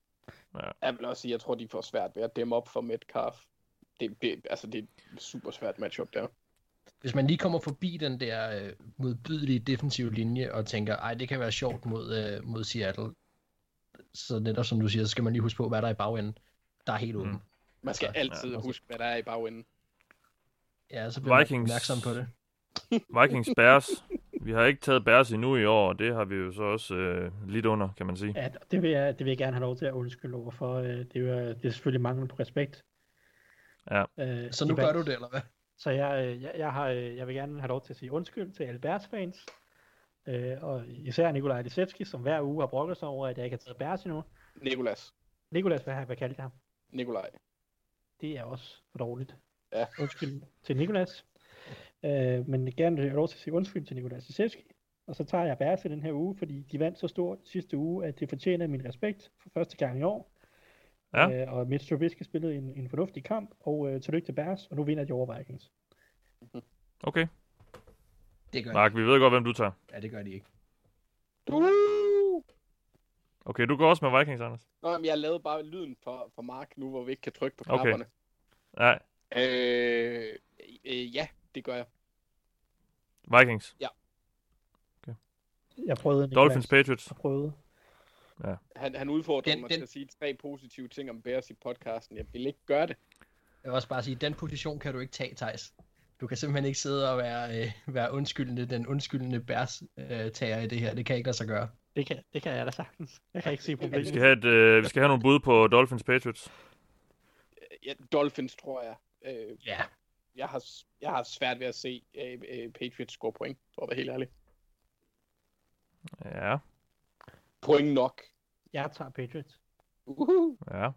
Ja. Jeg vil også sige, jeg tror, de får svært ved at dæmme op for Metcalf. Det, det, altså, det er et super svært matchup der. Hvis man lige kommer forbi den der øh, modbydelige defensive linje og tænker, ej, det kan være sjovt mod, øh, mod Seattle, så netop som du siger, så skal man lige huske på, hvad der er i bagenden. Der er helt åben. Mm. Man skal altid ja, huske, hvad der er i bagenden. Ja, så bliver Vikings, man opmærksom på det. [LAUGHS] Vikings Bears. Vi har ikke taget Bears endnu i år, og det har vi jo så også øh, lidt under, kan man sige. Ja, det vil, jeg, det vil jeg gerne have lov til at undskylde over for. Øh, det, er jo, det er selvfølgelig mangel på respekt. Ja. Øh, så nu gør du det, eller hvad? Så jeg, øh, jeg, jeg, har, øh, jeg vil gerne have lov til at sige undskyld til alle Bears fans. Øh, og især Nikolaj Lisevski, som hver uge har brokket sig over, at jeg ikke har taget Bears endnu. Nikolas. Nikolas, hvad, hvad kaldte jeg ham? Nikolaj. Det er også for dårligt. Ja. Undskyld til Nikolas. Øh, men gerne vil have lov til at sige undskyld til Nikolaj Lisevski. Og så tager jeg Bears i den her uge, fordi de vandt så stort sidste uge, at det fortjener min respekt for første gang i år. Ja. Øh, og Mitch Trubisky spillede en, en fornuftig kamp, og øh, tillykke til Bears, og nu vinder de over Vikings. Okay. Det gør Mark, vi ved godt, hvem du tager. de. Ja, det gør de ikke. Uh! Okay, du går også med Vikings, Anders. Nå, men jeg lavede bare lyden for, for Mark, nu hvor vi ikke kan trykke på Okay. knapperne. Nej, Øh, øh, ja, det gør jeg. Vikings. Jeg prøvede. Dolphins, Patriots. Jeg prøvede. Han, han udfordrede Den- mig den- til at sige tre positive ting om Bears i podcasten. Jeg vil ikke gøre det. Jeg vil også bare sige, den position kan du ikke tage, Thijs. Du kan simpelthen ikke sidde og være, øh, være undskyldende, den undskyldende bærs øh, tager i det her. Det kan ikke lade sig gøre. Det kan, det kan jeg da sagtens. Jeg kan ikke se Vi problemet. skal have, et, øh, vi skal have nogle bud på Dolphins, Patriots. Ja, Dolphins, tror jeg. Øh, Ja. jeg, har, jeg har svært ved at se øh, øh, Patriots score point, for at være helt ærlig. Ja, Point nok. Jeg tager Patriots. Uhuh. ja.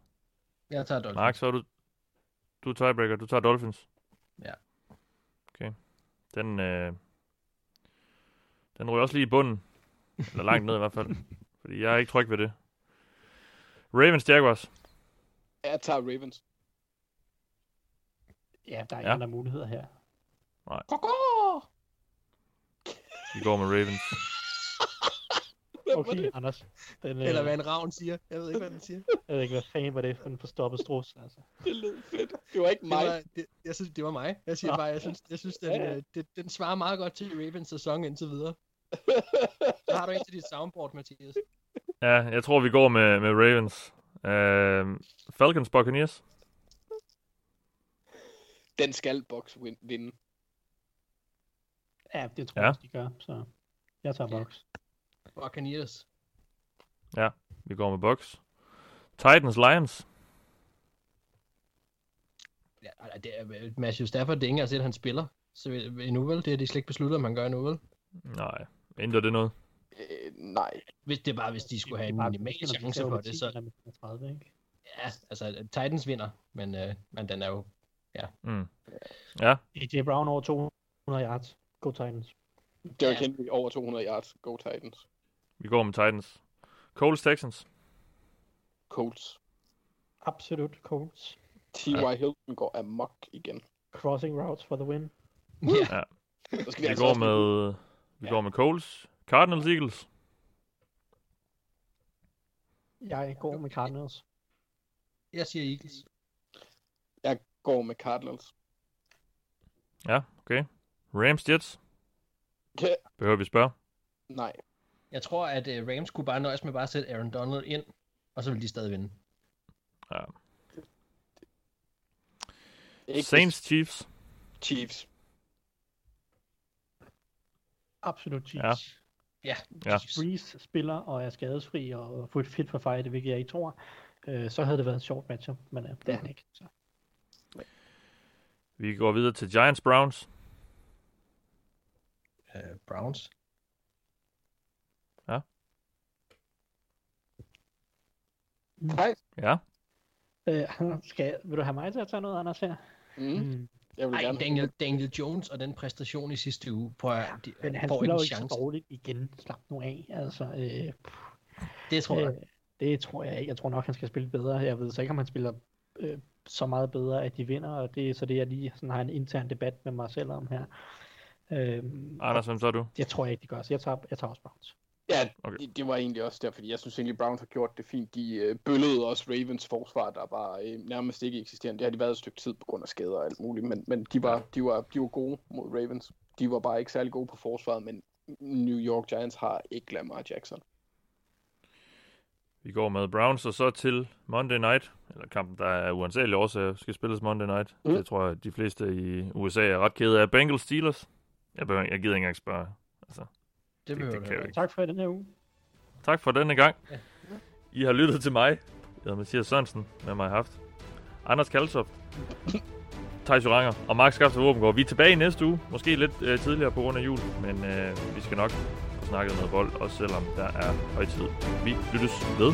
Jeg tager Dolphins. Mark, så er du... Du er tiebreaker. Du tager Dolphins. Ja. Okay. Den, øh, den ryger også lige i bunden. Eller langt ned i hvert fald. [LAUGHS] Fordi jeg er ikke tryg ved det. Ravens, Jaguars. Jeg tager Ravens. Ja, der er Ja. andre muligheder her. Koko! Vi går med Ravens. Okay, Anders. Den, øh, Eller hvad en ravn siger. Jeg ved ikke, hvad den siger. Jeg ved ikke, hvad fanden var det for en forstoppet strus, altså. Det lød fedt. Det var ikke Det mig. var, det, jeg synes, det var mig. Jeg siger Nå. bare, jeg synes, jeg synes den, Ja, ja. øh, det, den svarer meget godt til Ravens sæson indtil videre. Så [LAUGHS] har du en til dit soundboard, Mathias. Ja, jeg tror, vi går med, med Ravens. Øh, Falcons, Buccaneers. Den skal Box vinde. Ja, det tror Ja. jeg også, de gør, så jeg tager box. Buccaneers. Vi går med Bucks. Titans, Lions. Ja, det er, Matthew Stafford, det er ikke engang set, at han spiller. Så endnu vel, det har de slet ikke besluttet, om han gør endnu vel. Nej, ændrer det noget? Øh, nej. Hvis det er bare, hvis de skulle have en minimal chance for det, 10 så eller med 30, ikke? ja, altså Titans vinder, men, øh, men den er jo, Mm. Ja, AJ Brown over 200 yards. Go Titans. Derrick Ja. Henry over 200 yards. Go Titans. Vi går med Titans. Colts, Texans. Colts. Absolut Colts. T.Y. Hilton går amok igen. Crossing routes for the win. ja, [LAUGHS] Så skal vi, Vi altså går med, vi Ja. går med Colts. Cardinals, Eagles. Jeg går med Cardinals. jeg siger Eagles. går med Cardinals. Ja, okay. Rams, Jets. Ja. [LAUGHS] Behøver vi spørge? Nej. Jeg tror, at uh, Rams kunne bare nøjes med bare at sætte Aaron Donald ind, og så vil de stadig vinde. Ja. Saints, Chiefs. Chiefs. Absolut Chiefs. Ja, Ja. Breeze spiller og er skadesfri og fuldt fit for fight, hvilket jeg ikke tror. Øh, så havde det været en sjovt matchup, men øh, det er han ikke. Så. Vi går videre til Giants, Browns. uh, Browns. Nej. Ja. Øh, skal, vil du have mig til at tage noget, Anders, her? Mm. Mm. Jeg vil Ej, gerne. Daniel, Daniel Jones og den præstation i sidste uge, prøv at, de, Men han får en ikke så chance. dårligt igen. Slap nu af. Altså, øh, Det tror jeg. øh, det tror jeg ikke. Jeg tror nok, han skal spille bedre. Jeg ved så ikke, om han spiller øh, så meget bedre, at de vinder. Og det er så det, jeg lige sådan har en intern debat med mig selv om her. Øh, Anders, hvem så er du? det tror jeg ikke, de gør. Så jeg tager, jeg tager også Browns. Ja, Okay. det, det, var egentlig også der, fordi jeg synes egentlig, Browns har gjort det fint. De øh, bøllede også Ravens forsvar, der var øh, nærmest ikke eksisterende. Det har de været et stykke tid på grund af skader og alt muligt, men, men de, var, de, var, de var gode mod Ravens. De var bare ikke særlig gode på forsvaret, men New York Giants har ikke Lamar Jackson. Vi går med Browns og så til Monday Night. Eller kampen, der er uansagelige årsager skal spilles Monday Night. Mm. Det tror jeg, de fleste i USA er ret kede af. Bengals Steelers. Jeg, behøver, jeg gider ikke engang spørge. Altså, Det det, det kan jeg ikke. Tak for den her uge. Tak for denne gang. Ja. I har lyttet til mig. Jeg hedder Mathias Sørensen. Med mig har haft Anders Kalsop, Thijs Joranger og Mark Skafter Våbengård. Vi er tilbage i næste uge. Måske lidt øh, tidligere på grund af jul. Men øh, vi skal nok få snakket noget bold, også selvom der er højtid. Vi lyttes ved.